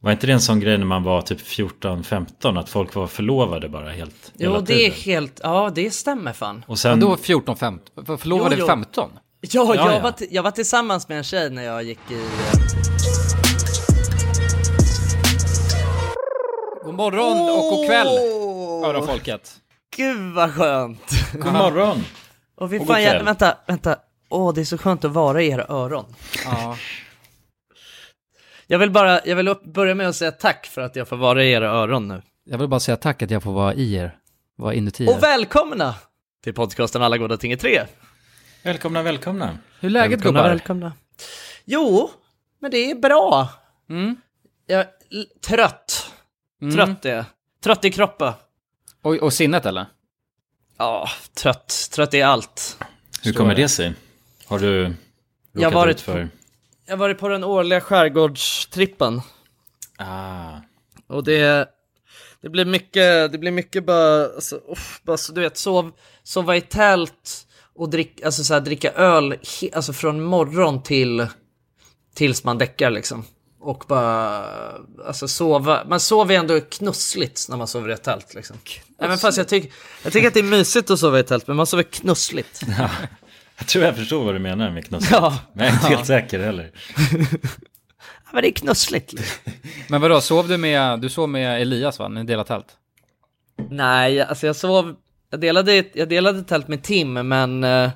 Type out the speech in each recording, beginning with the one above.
Var inte det en sån grej när man var typ 14-15 att folk var förlovade bara helt Jo, hela det är helt, ja det stämmer fan. Och sen, då 14, 15. För- Förlovade Jo, jo. 15? Ja, Ja, jag, ja. Var jag var tillsammans med en tjej när jag gick i... eh, God morgon och god kväll, hör folket. Gud vad skönt! god morgon! Och vi Och fan, god jag, vänta, vänta. Åh, det är så skönt att vara i era öron. Ja. Jag vill bara, jag vill upp, börja med att säga tack för att jag får vara i era öron nu. Jag vill bara säga tack att jag får vara i er. Vara inuti er. Och välkomna till podcasten Alla goda ting är tre. Välkomna, välkomna. Hur är läget välkomna, gubbar? välkomna. Jo, men det är bra. Mm. Jag är trött. Mm. Trött är jag. Trött i kroppen. Och, och sinnet eller? Ja, trött. Trött i allt. Hur kommer det sig? Har du råkat Jag varit ut för... Jag har varit på den årliga skärgårdstrippen. Ah, Och det, det blir mycket, det blir mycket bara, alltså, uff, bara så, du vet, sov, sova i tält och drick, alltså, så här, dricka öl alltså, från morgon till tills man däckar liksom. Och bara, alltså sova, man sover ju ändå knussligt när man sover i ett tält liksom. Även fast jag, tycker jag tycker att det är mysigt att sova i ett tält, men man sover knussligt. jag tror jag förstår vad du menar med knussligt. Ja. Men jag är inte helt säker heller. Ja, men det är knussligt. Men vadå, sov du med, du sov med Elias va? Ni delar tält? Nej, alltså jag sov, jag delade, jag delade tält med Tim, men, eh,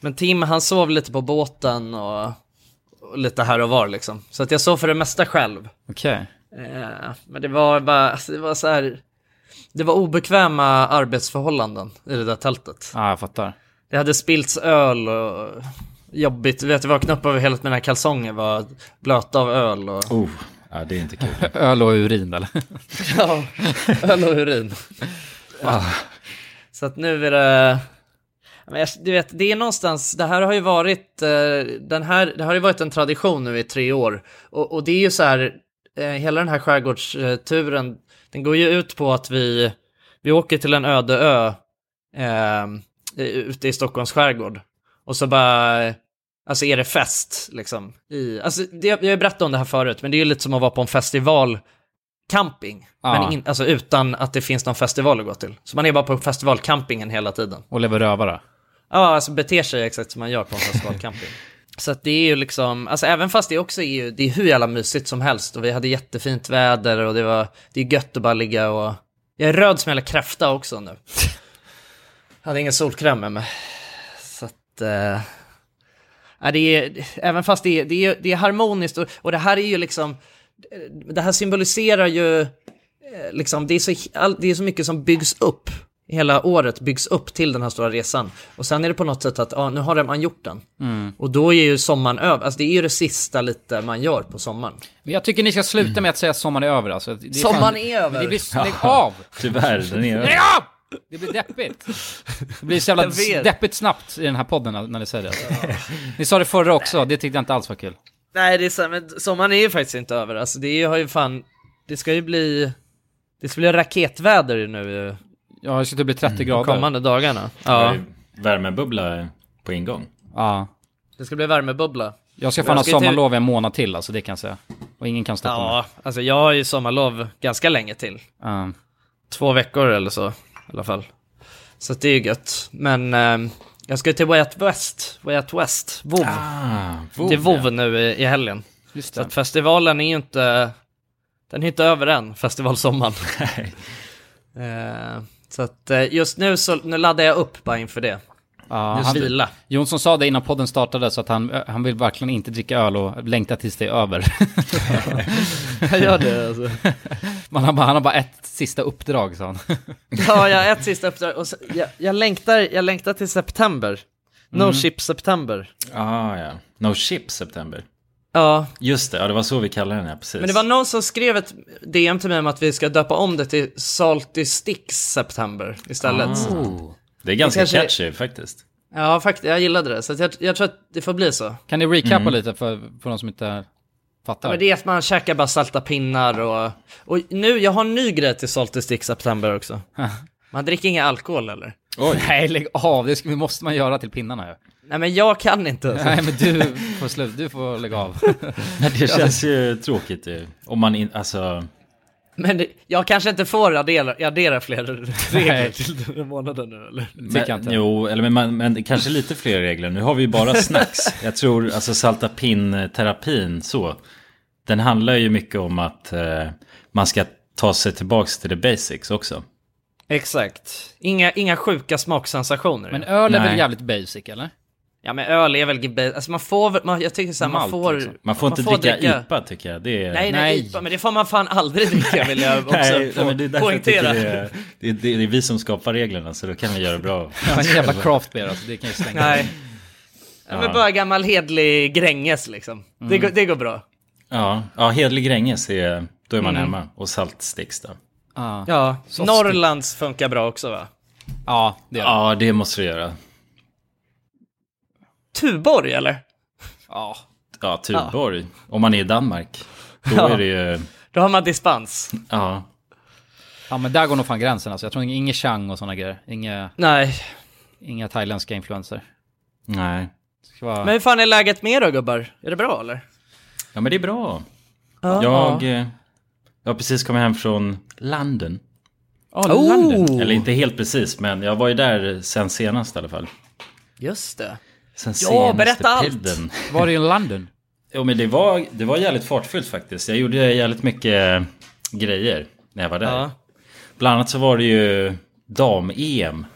men Tim han sov lite på båten och, och lite här och var liksom. Så att jag sov för det mesta själv. Okej. Eh, men det var bara, alltså det var så här, det var obekväma arbetsförhållanden i det där tältet. Ja, jag fattar. Det hade spillts öl och jobbigt, du vet jag vaknade upp över hela mina kalsonger var blöta av öl och... Oh, ja, det är inte kul. Öl och urin eller? Ja, öl och urin. Så att nu är det... Men jag, du vet, det är någonstans, det här har ju varit, eh, den här, det har ju varit en tradition nu i tre år. Och, och det är ju så här, eh, hela den här skärgårdsturen, den går ju ut på att vi, vi åker till en öde ö eh, ute i Stockholms skärgård. Och så bara, alltså är det fest liksom. I, alltså, det, jag har berättat om det här förut, men det är ju lite som att vara på en festival camping, Ja. men in, alltså utan att det finns någon festival att gå till. Så man är bara på festivalcampingen hela tiden. Och lever rövare? Ja, alltså beter sig exakt som man gör på en festivalcamping. Så att det är ju liksom, alltså även fast det också är ju, det är hur jävla mysigt som helst och vi hade jättefint väder och det var, det är gött att bara ligga och, jag är röd som en jävla kräfta också nu. hade ingen solkräm med mig. Så att, eh, ja, det är, även fast det är, det är, det är harmoniskt och, och det här är ju liksom, det här symboliserar ju, eh, liksom, det är, så, all, det är så mycket som byggs upp. Hela året byggs upp till den här stora resan. Och sen är det på något sätt att, ja, nu har man gjort den. Och då är ju sommaren över, alltså det är ju det sista lite man gör på sommaren. Men jag tycker ni ska sluta med att säga att sommaren är över alltså. Det är Sommaren är över. Det blir, lägg av! Tyvärr, den är Lägg av! Det blir deppigt. Det blir så jävla deppigt snabbt i den här podden när ni säger det. Ni sa det förra också, det tyckte jag inte alls var kul. Nej, det är så, men sommaren är ju faktiskt inte över. Alltså det har ju fan, det ska ju bli, det ska bli raketväder nu Ja, det ska typ bli 30 de grader. kommande dagarna. ja. Ja, värmebubbla på ingång. Ja. det ska bli värmebubbla. Jag ska fan ha Jag till- sommarlov i en månad till, alltså det kan jag säga. Och ingen kan stoppa mig. Ja, alltså jag har ju sommarlov ganska länge till. Ja. Två veckor eller så, i alla fall. Så det är ju gött. Men ehm, jag ska till Way Out West, Way Out West, WoW. Ah, WoW nu i, i helgen. Just Så det. att festivalen är ju inte, den är inte över än, festivalsommaren. Eh, så att eh, just nu så, nu laddar jag upp bara inför det. Ja, han, vila. Jonsson sa det innan podden startade, så att han, han vill verkligen inte dricka öl och längta tills det är över. Jag gör det alltså. Man har bara, han har bara ett sista uppdrag, sa han. Ja, jag har ett sista uppdrag. Och så, jag, jag, längtar, jag längtar till september. No ship september. Ah, ja. No Ship September. Ja, Just det, ja, det var så vi kallade den här, precis. men det var någon som skrev ett DM till mig om att vi ska döpa om det till Salty Sticks September istället. Ah. Det är ganska kanske- catchy faktiskt. Ja, faktiskt, jag gillade det. Så att jag, jag tror att det får bli så. Kan ni recappa lite för, för de som inte fattar? Men det är att man käkar bara salta pinnar och... Och nu, jag har en ny grej till Salty Sticks September också. Man dricker ingen alkohol eller? Oj. Nej, lägg av. Det måste man göra till pinnarna ju. Nej men jag kan inte. Nej, men du får slut. Du får lägga av. Det känns ju tråkigt ju. Om man in, alltså... Men det, jag kanske inte får addera, addera fler regler till den här månaden nu eller? Jag inte. Jo, eller men, men kanske lite fler regler. Nu har vi ju bara snacks. Jag tror alltså salta pinn-terapin så. Den handlar ju mycket om att eh, man ska ta sig tillbaks till the basics också. Exakt. Inga, inga sjuka smaksensationer. Men öl är väl Nej. jävligt basic, eller? Ja men öl är väl gebe- Alltså man får man, jag tycker såhär, man Malt, får... liksom. Man får inte dricka, IPA tycker jag. Det är... Nej, nej, Nej. IPA, men det får man fan aldrig dricka vill jag också Nej, få, men det är poängtera. det är, det, är, det är vi som skapar reglerna så då kan vi göra bra. Ja, en jävla craft beer alltså, det kan ju slänga. Nej. Ja. Men bara gammal hedlig Gränges liksom. Det, går, det går bra. Ja, ja hedlig Gränges, är, då är man hemma. Och saltsticks då. Ja, Ja, Norrlands funkar bra också va? ja det gör det. Ja, det måste du göra. Tuborg eller? Ja. Ja, Tuborg. Om man är i Danmark. Då Ja. är det ju... Då har man dispens. Ja. ja, men där går nog fan gränsen alltså. Jag tror inget chang och sådana grejer. Inga, Nej. inga thailändska influenser. Nej. Det ska vara... Men hur fan är läget med er då gubbar? Är det bra eller? Ja, men det är bra. Ja. Jag, eh, jag har precis kommit hem från London. Oh, Oh! Eller inte helt precis, men jag var ju där sen senast i alla fall. Just det. Sen Ja, berätta allt. Var det i London? Jo, men det var, det var jävligt fartfyllt faktiskt. Jag gjorde jävligt mycket grejer när jag var där. Ja. Bland annat så var det ju dam-EM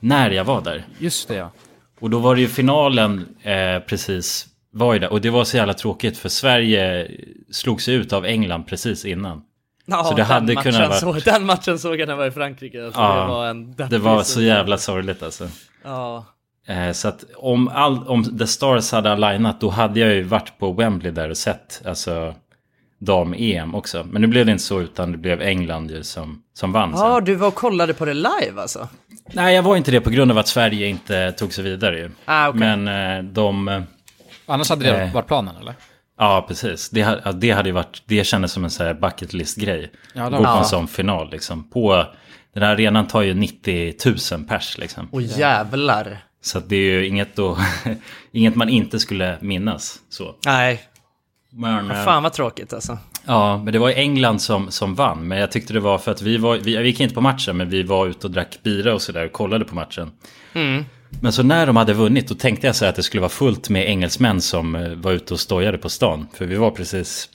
när jag var där. Just det ja. Och då var det ju finalen eh, precis var ju där. Och det var så jävla tråkigt för Sverige slog sig ut av England precis innan. Ja, Så det den hade matchen kunnat varit- Så, den matchen såg jag när jag var i Frankrike. Alltså, Ja, det var en Det var så jävla sorgligt alltså. Ja. Eh, så att om, all, om The Stars hade alignat då hade jag ju varit på Wembley där och sett alltså dam-EM också. Men nu blev det inte så utan det blev England ju som, som vann. Ja, du var och kollade på det live alltså? Nej, jag var inte det på grund av att Sverige inte tog sig vidare ju. Ah, okej. Men eh, de... eh, Annars hade det Nej. varit planen eller? Ja, precis. Det, det hade ju varit, det kändes som en sån här bucket list-grej. Ja, Gå på en sån final liksom. På, den här arenan tar ju 90 000 pers liksom. Åh jävlar. Så det är ju inget, då, inget man inte skulle minnas. Så. Nej, Men, eh, fan vad tråkigt alltså. Ja, men det var England som, som vann. Men jag tyckte det var för att vi var, vi, vi gick inte på matchen, men vi var ute och drack bira och sådär och kollade på matchen. Men så när de hade vunnit, då tänkte jag så här att det skulle vara fullt med engelsmän som eh, var ute och stojade på stan. För vi var precis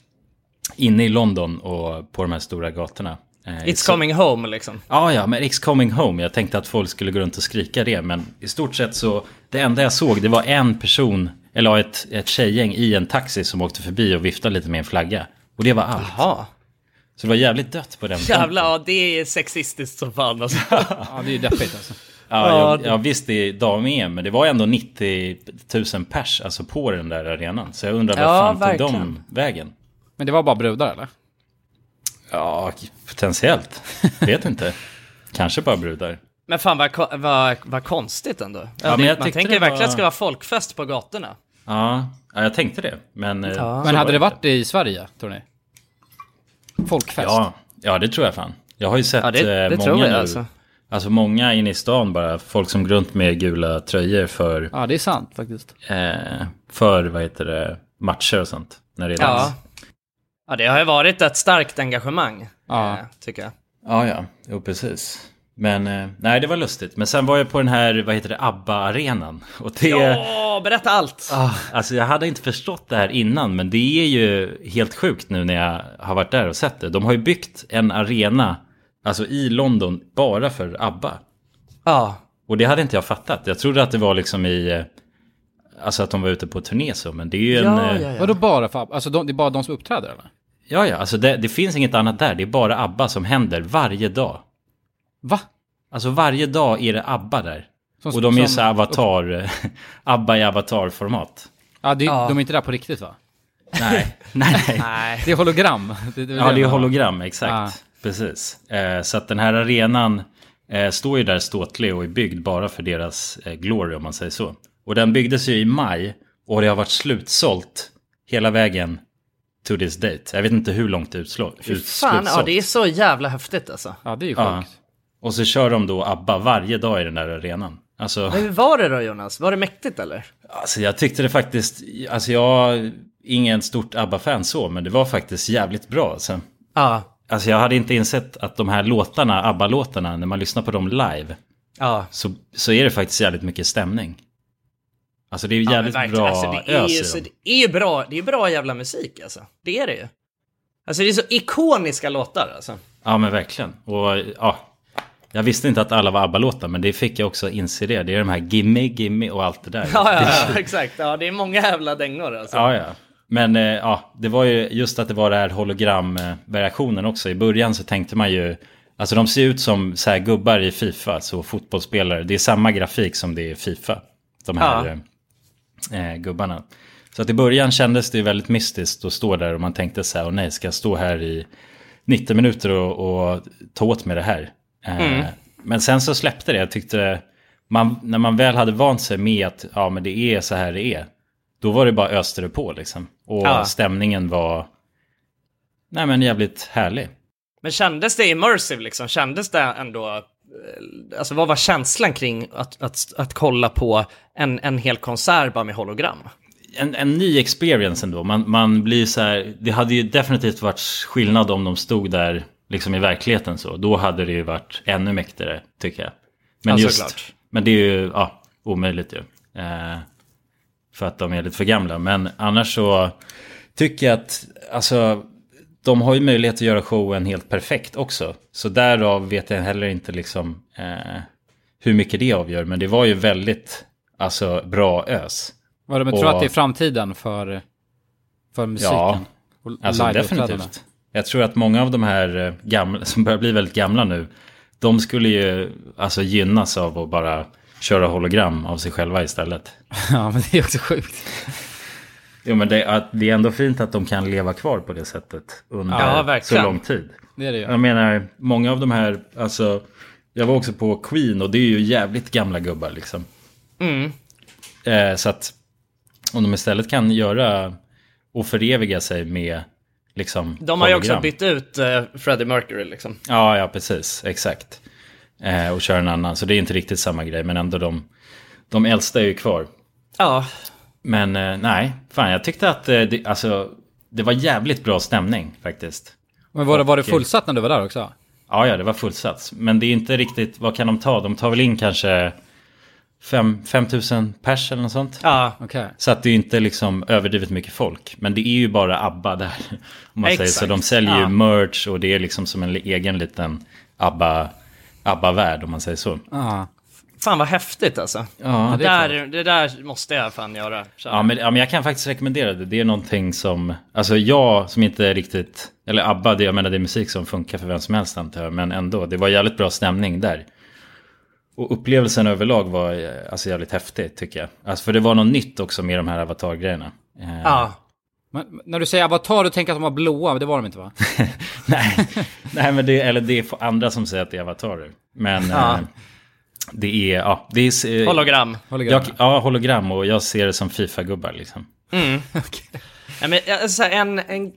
inne i London och på de här stora gatorna. Eh, It's så- coming home liksom. Ja, ja, men It's coming home. Jag tänkte att folk skulle gå runt och skrika det. Men i stort sett så, det enda jag såg det var en person, eller ja, ett, ett tjejgäng i en taxi som åkte förbi och viftade lite med en flagga. Och det var allt. Jaha. Så det var jävligt dött på den Jävlar, ja det är sexistiskt som fan alltså. Ja, det är ju deppigt alltså. Ja, Ja, jag, jag visst det är dam-EM, men det var ändå 90 000 pers alltså på den där arenan. Så jag undrar vad Ja, fan tog verkligen. de vägen? Men det var bara brudar eller? Ja, potentiellt. Vet inte. Kanske bara brudar. Men fan vad, vad, vad konstigt ändå. Ja, men det, jag man tänker det verkligen var- att det ska vara folkfest på gatorna. Ja, ja jag tänkte det. Men, eh, Ja. Men hade var det varit i Sverige, tror ni? Folkfest? Ja, ja, det tror jag fan. Jag har ju sett Ja, det, eh, det många tror jag nu. alltså. Alltså många inne i stan bara. Folk som går runt med gula tröjor för, Ja, det är sant faktiskt. eh, för vad heter det, matcher och sånt. När det är Ja. dans. ja, det har ju varit ett starkt engagemang, Ja. eh, tycker jag. Ja, ja, jo precis. Men eh, nej, det var lustigt. Men sen var jag på den här, vad heter det, ABBA-arenan. Och det... Ja, berätta allt! Ah, alltså jag hade inte förstått det här innan, men det är ju helt sjukt nu när jag har varit där och sett det. De har ju byggt en arena, alltså i London, bara för ABBA. Ja, Och det hade inte jag fattat. Jag trodde att det var liksom i... Alltså att de var ute på turné så, men det är ju en... ja, eh, ja, ja. Vadå bara för Alltså de, det är bara de som uppträder eller? ja, ja, alltså det, det finns inget annat där. Det är bara ABBA som händer varje dag. Va? Alltså varje dag är det ABBA där. Som- och de är ju så avatar... ABBA i avatarformat. Ja, det, är- Ja. de är inte där på riktigt va? Nej, nej, nej. Det är hologram. Det, det Ja, det är hologram, exakt. Ja. Precis. Eh, så att den här arenan eh, står ju där ståtlig och är byggd bara för deras eh, glory, om man säger så. Och den byggdes ju i maj och det har varit slutsålt hela vägen to this date. Jag vet inte hur långt det utslå- fan, ja det är så jävla häftigt alltså. Ja, det är ju Ja. sjukt. Och så kör de då ABBA varje dag i den där arenan. Alltså, Men hur var det då Jonas? Var det mäktigt eller? alltså jag tyckte det faktiskt, alltså jag är ingen stort ABBA-fan så, men det var faktiskt jävligt bra. Alltså. Ja. Alltså jag hade inte insett att de här låtarna, ABBA-låtarna, när man lyssnar på dem live, Ja. så, så är det faktiskt jävligt mycket stämning. Alltså det är Ja, jävligt verkligen. bra alltså, det är ju ös så, det är ju bra, det är bra jävla musik alltså. Det är det ju. Alltså det är så ikoniska låtar alltså. Ja men verkligen. Och ja, jag visste inte att alla var ABBA-låtar, men det fick jag också inse det. Det är de här Gimme, Gimme och allt det där. Ja, ja, ja exakt. Ja, det är många jävla dängor alltså. Ja, ja. Men eh, ja, det var ju just att det var det här hologramvariationen också. I början så tänkte man ju, alltså de ser ut som så här gubbar i Fifa, så fotbollsspelare. Det är samma grafik som det är i Fifa, de här eh, gubbarna. Så att i början kändes det väldigt mystiskt att stå där och man tänkte så här, och nej, ska jag stå här i 90 minuter och, och ta åt mig det här? Eh, Men sen så släppte det, jag tyckte, man, när man väl hade vant sig med att ja, men det är så här det är, då var det bara öste det på liksom. Och Ja. stämningen var, nej men jävligt härlig. Men kändes det immersive liksom? Kändes det ändå... eh, Alltså vad var känslan kring att, att, att kolla på en, en hel konsert bara med hologram? En, en ny experience ändå. Man, man blir så här, det hade ju definitivt varit skillnad om de stod där liksom i verkligheten så. Då hade det ju varit ännu mäktigare tycker jag. Men Ja, just, men det är ju ja, omöjligt ju. Eh, för att de är lite för gamla. Men annars så tycker jag att, alltså, de har ju möjlighet att göra showen helt perfekt också. Så därav vet jag heller inte liksom eh, hur mycket det avgör. Men det var ju väldigt, alltså, bra ös. Var det, men Och- tror att det är framtiden för, för musiken? Ja, Och Alltså definitivt. Jag tror att många av de här eh, gamla, som börjar bli väldigt gamla nu, de skulle ju alltså gynnas av att bara köra hologram av sig själva istället. Ja, men det är också sjukt. Jo men det, att, det är ändå fint att de kan leva kvar på det sättet under Ja, så lång tid. Det är det ju. Jag menar, många av de här, alltså, jag var också på Queen och det är ju jävligt gamla gubbar liksom. Mm. Eh, så att om de istället kan göra och föreviga sig med liksom De har ju också bytt ut uh, Freddie Mercury liksom. Ja, ja, precis. Exakt. Eh, och kör en annan. Så det är inte riktigt samma grej. Men ändå de, de äldsta är ju kvar. Ja, Men eh, nej, fan jag tyckte att eh, det, alltså, det var jävligt bra stämning faktiskt. Men var det, var det Och- fullsatt när du var där också? Ja, ja, det var fullsats. Men det är inte riktigt, vad kan de ta? De tar väl in kanske 5000 pers eller något sånt. ja. Okej. Så att det är inte liksom överdrivet mycket folk. Men det är ju bara ABBA där. Om man säger så. De säljer ju Ja. merch och det är liksom som en egen liten ABBA, ABBA-värld om man säger så. Ja. Fan vad häftigt alltså. Ja, det är där, det där måste jag fan göra. Ja men, ja, men jag kan faktiskt rekommendera det. Det är någonting som, alltså jag som inte är riktigt, eller ABBA, det, jag menar det är musik som funkar för vem som helst antar jag. Men ändå, det var jävligt bra stämning där. Och upplevelsen överlag var eh, alltså jävligt häftig tycker jag. Alltså för det var något nytt också med de här avatargrejerna. Eh, Ja. Men när du säger avatar, du tänker att de var blåa, men det var de inte va? nej, nej, men det, eller det är andra som säger att det är avatarer. Men Ja. eh, det är, ja, det är... eh, Hologram. Hologram. Jag, ja, hologram och jag ser det som Fifa-gubbar liksom. Ja, men, alltså, en, en,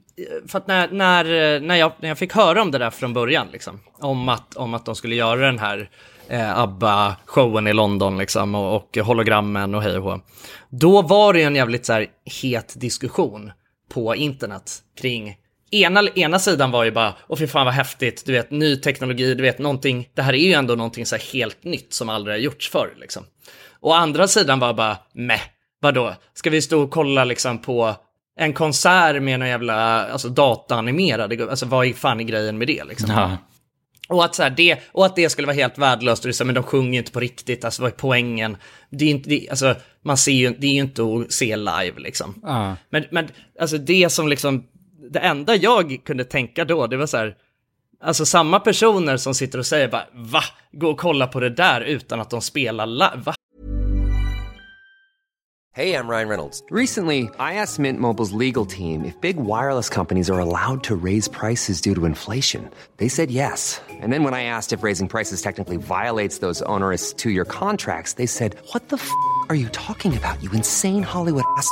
för att när, när, när, jag, när jag fick höra om det där från början, liksom, om, att, om att de skulle göra den här eh, ABBA-showen i London liksom, och, och hologrammen och hej och hå. Då var det en jävligt så här, het diskussion på internet kring Ena, ena sidan var ju bara, åh fy fan vad häftigt, du vet, ny teknologi, du vet, någonting, det här är ju ändå någonting så här helt nytt som aldrig har gjorts förr, liksom. Och andra sidan var bara, meh, vadå, ska vi stå och kolla liksom på en konsert med någon jävla, alltså dataanimerade, alltså vad är fan är grejen med det liksom? Ja, Och att, så här, det, och att det skulle vara helt värdelöst, och det är så, men de sjunger ju inte på riktigt, alltså vad är poängen? Det är inte, det, alltså, man ser ju, det är ju inte att se live liksom. Ja. Men, men alltså det som liksom, det enda jag kunde tänka då, det var så här, alltså samma personer som sitter och säger bara, va? Gå och kolla på det där utan att de spelar live, va? jag I'm Ryan Reynolds. Recently, I asked Mint Mobile's legal team if big wireless companies are allowed to raise prices due to inflation. They said yes. And then when I asked if raising prices technically violates those onerous two year contracts, they said, What the f are you talking about, you insane Hollywood ass?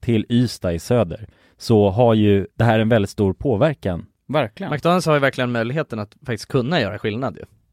till Ystad i söder, så har ju det här en väldigt stor påverkan. Verkligen. McDonalds har ju verkligen möjligheten att faktiskt kunna göra skillnad ju.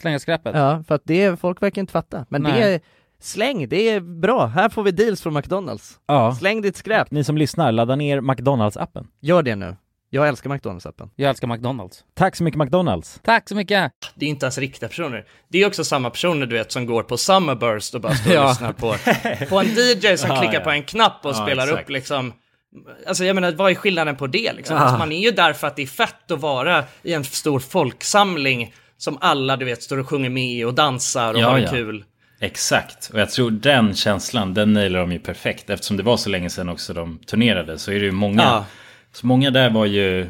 Slänga skräpet. Ja, för att det, folk verkar inte fatta. Men det Nej. är, släng, det är bra. Här får vi deals från McDonalds. Ja. Släng ditt skräp. Ni som lyssnar, ladda ner McDonalds-appen. Gör det nu. Jag älskar McDonalds-appen. Jag älskar McDonalds. Tack så mycket McDonalds! Tack så mycket! Det är inte ens riktiga personer. Det är också samma personer du vet som går på Summerburst och bara står och Ja. lyssnar på, på en DJ som Ja, klickar ja. på en knapp och Ja, spelar exakt. upp liksom Alltså jag menar, vad är skillnaden på det liksom? Alltså, man är ju där för att det är fett att vara i en stor folksamling som alla du vet står och sjunger med och dansar och Ja, har ja. kul. Exakt, och jag tror den känslan, den nailar de ju perfekt. Eftersom det var så länge sedan också de turnerade så är det ju många. Ja. Så många där var ju,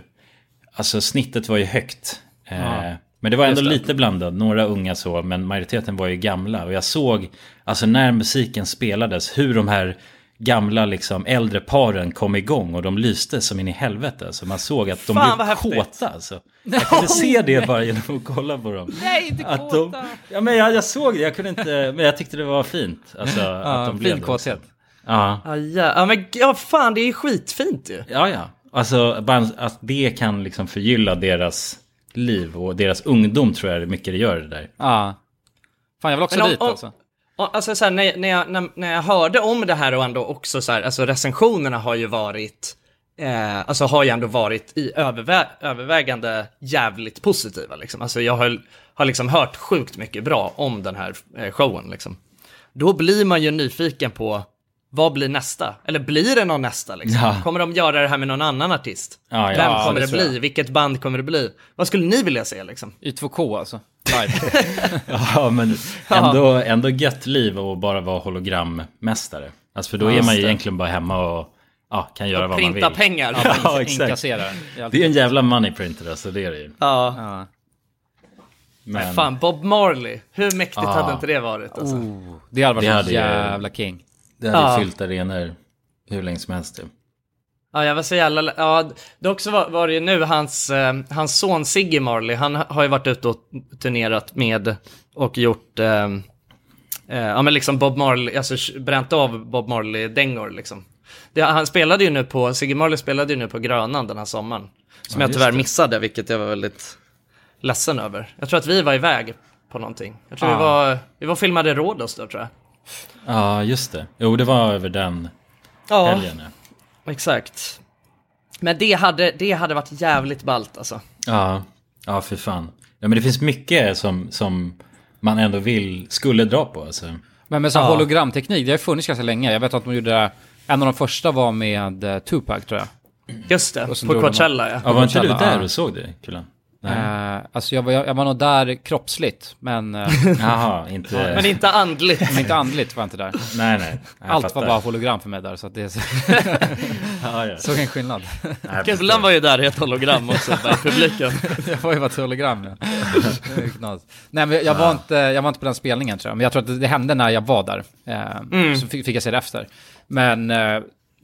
alltså snittet var ju högt. Eh, men det var ändå det. lite blandat, några unga så, men majoriteten var ju gamla. Och jag såg, alltså när musiken spelades, hur de här gamla liksom äldre paren kom igång och de lyste som in i helvete. Så man såg att de Fan, blev kåta alltså. Jag kunde se det bara genom att kolla på dem. Nej, inte Att de, ja men jag, jag såg det, jag kunde inte, men jag tyckte det var fint. Alltså, att de blev fin det kåthet. Ja, Ja, ja, ja men ja, fan det är ju skitfint ju. ja, ja. Alltså bara att det kan liksom förgylla deras liv och deras ungdom tror jag är mycket det gör det där. Ja. Fan, jag vill också Men om- dit om- alltså. Alltså så här, när, när, jag, när, när jag hörde om det här och ändå också så här, alltså recensionerna har ju varit, eh, alltså har ju ändå varit i övervä övervägande jävligt positiva liksom. Alltså jag har, har liksom hört sjukt mycket bra om den här eh, showen liksom. Då blir man ju nyfiken på, vad blir nästa? Eller blir det någon nästa liksom? Ja. Kommer de göra det här med någon annan artist? Ja, ja, Vem ja, kommer det det, bli? Vilket band kommer det bli? Vad skulle ni vilja se liksom? Y2K alltså. Ja men ändå, ändå gött liv och bara vara hologrammästare. Alltså för då är man ju egentligen bara hemma och ja, kan göra vad man vill. Printa pengar. Ja, exakt. Inkassera. Det är en jävla money printer alltså, det är det ju. Ja. Ja. Men, Fan, Bob Marley. Hur mäktigt hade inte det varit? Alltså? Det hade varit Det en hade ju- jävla king. Det hade Ja. fyllt arenor hur länge som helst. Ja, jag var så jävla... Ja, dock så var, var det ju nu hans, eh, hans son Siggy Marley, han har ju varit ute och turnerat med och gjort... Eh, eh, ja, men liksom Bob Marley, alltså bränt av Bob Marley-dängor liksom. Det, han spelade ju nu på, Siggy Marley spelade ju nu på Grönan den här sommaren. Som Ja, jag tyvärr det. missade, vilket jag var väldigt ledsen över. Jag tror att vi var iväg på någonting. Jag tror Ah. vi var, vi var och filmade Rhodos då tror jag. Ja, just det. Jo, det var över den Ja. helgen. ja. Exakt. Men det hade, det hade varit jävligt ballt alltså. Ja, ja för fan. Ja, men det finns mycket som, som man ändå vill, skulle dra på. Alltså. Men med sån Ja. hologramteknik, det har funnits ganska länge. Jag vet att de gjorde, en av de första var med eh, Tupac tror jag. Just det, på drog de- Coachella ja. Ja, var inte du Coachella, där och såg det, Kulan? Eh, alltså jag var, jag, jag var nog där kroppsligt, men, eh, Jaha, inte... Men inte andligt. men inte andligt var jag inte där. Nej, nej. Jag Allt fattar. var bara hologram för mig där, så att det Ja, ja. såg en skillnad. Kulan var ju där i ett hologram också, där i publiken. jag var ju bara ett hologram ja. Nej men jag var, inte, jag var inte på den spelningen tror jag, men jag tror att det, hände när jag var där. Eh, Så fick, fick jag se det efter. Men,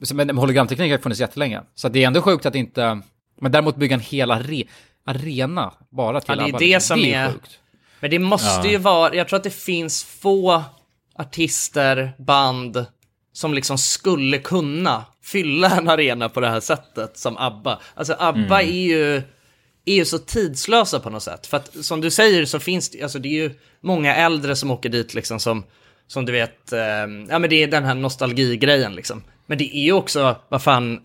så- men hologramteknik har ju funnits jättelänge. Så det är ändå sjukt att inte, men däremot bygga en hel are, arena bara till Ja, det är ABBA, det liksom. som det är- sjukt. Men det måste Ja. ju vara, jag tror att det finns få artister, band, som liksom skulle kunna fylla en arena på det här sättet som ABBA. Alltså ABBA är ju är ju så tidslösa på något sätt. För att som du säger så finns det, alltså det är ju många äldre som åker dit liksom som, som du vet, eh, ja men det är den här nostalgigrejen liksom. Men det är ju också, vad fan,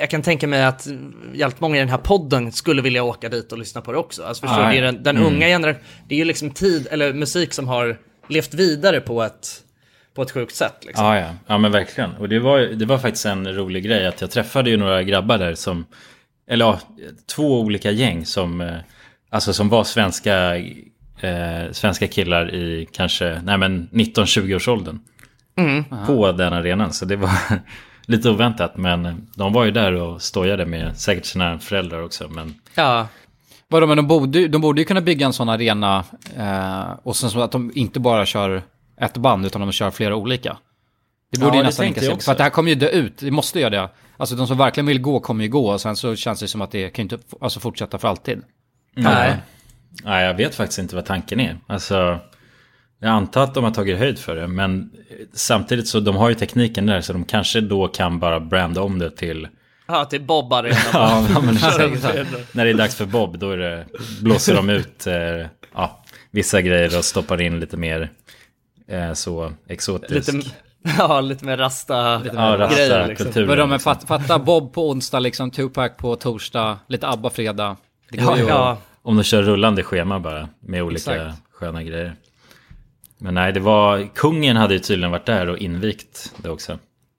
jag kan tänka mig att jävligt många i den här podden skulle vilja åka dit och lyssna på det också. Alltså förstår du, den, den Mm. unga generationen, det är ju liksom tid, eller musik som har levt vidare på ett, på ett sjukt sätt liksom. Ja, ja. ja men verkligen. Och det var, det var faktiskt en rolig grej att jag träffade ju några grabbar där som, eller ja, två olika gäng som, eh, alltså som var svenska, eh, svenska killar i kanske, nej men 19-20-årsåldern. På den arenan, så det var lite oväntat. Men de var ju där och stojade med säkert sina föräldrar också. Men Ja, Vadå, men de borde, ju- de borde ju kunna bygga en sån arena eh, och sen så att de inte bara kör ett band utan de kör flera olika. Det borde Ja, ju nästan inte. För att det här kommer ju dö ut, det måste göra det. Alltså de som verkligen vill gå kommer ju gå och sen så känns det som att det kan ju inte alltså, fortsätta för alltid. nej. nej, jag vet faktiskt inte vad tanken är. Alltså, jag antar att de har tagit höjd för det. Men samtidigt så de har ju tekniken där så de kanske då kan bara branda om det till Ja, till Bob Arena. Ja, men Kör exakt. När det är dags för Bob då är det, blåser de ut eh, ja, vissa grejer och stoppar in lite mer eh, så exotisk. lite, ja, lite mer rasta ja, rasta grejer liksom. kulturen. Men liksom. fat, fatta Bob på onsdag, liksom Tupac på torsdag, lite ABBA fredag. Det går Ja, ju ja. Om de kör rullande schema bara med olika Exakt. sköna grejer. Men nej, det var, kungen hade ju tydligen varit där och invigt det också.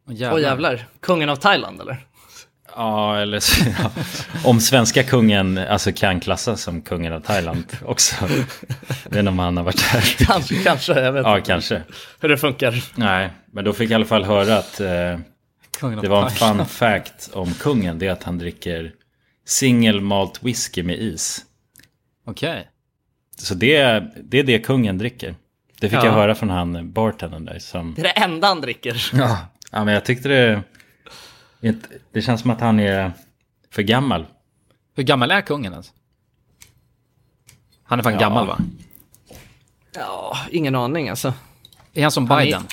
Åh, Åh jävlar, kungen av Thailand eller? Ja, eller så, ja. om svenska kungen alltså, kan klassas som kungen av Thailand också. Jag vet inte om han har varit där. Kanske, kanske, jag vet Ja, inte kanske. hur det funkar. Nej, men då fick jag i alla fall höra att eh, det var en fun fact om kungen. Det är att han dricker single malt whisky med is. Okej. Så det, det är det kungen dricker. Det fick Ja. jag höra från han bartendern där. Som, Det är det enda han dricker. ja. ja, men jag tyckte det... inte- Det känns som att han är för gammal. Hur gammal är kungen ens? Han är fan Ja. gammal va? Ja, ingen aning alltså. Är han som Han är- Biden?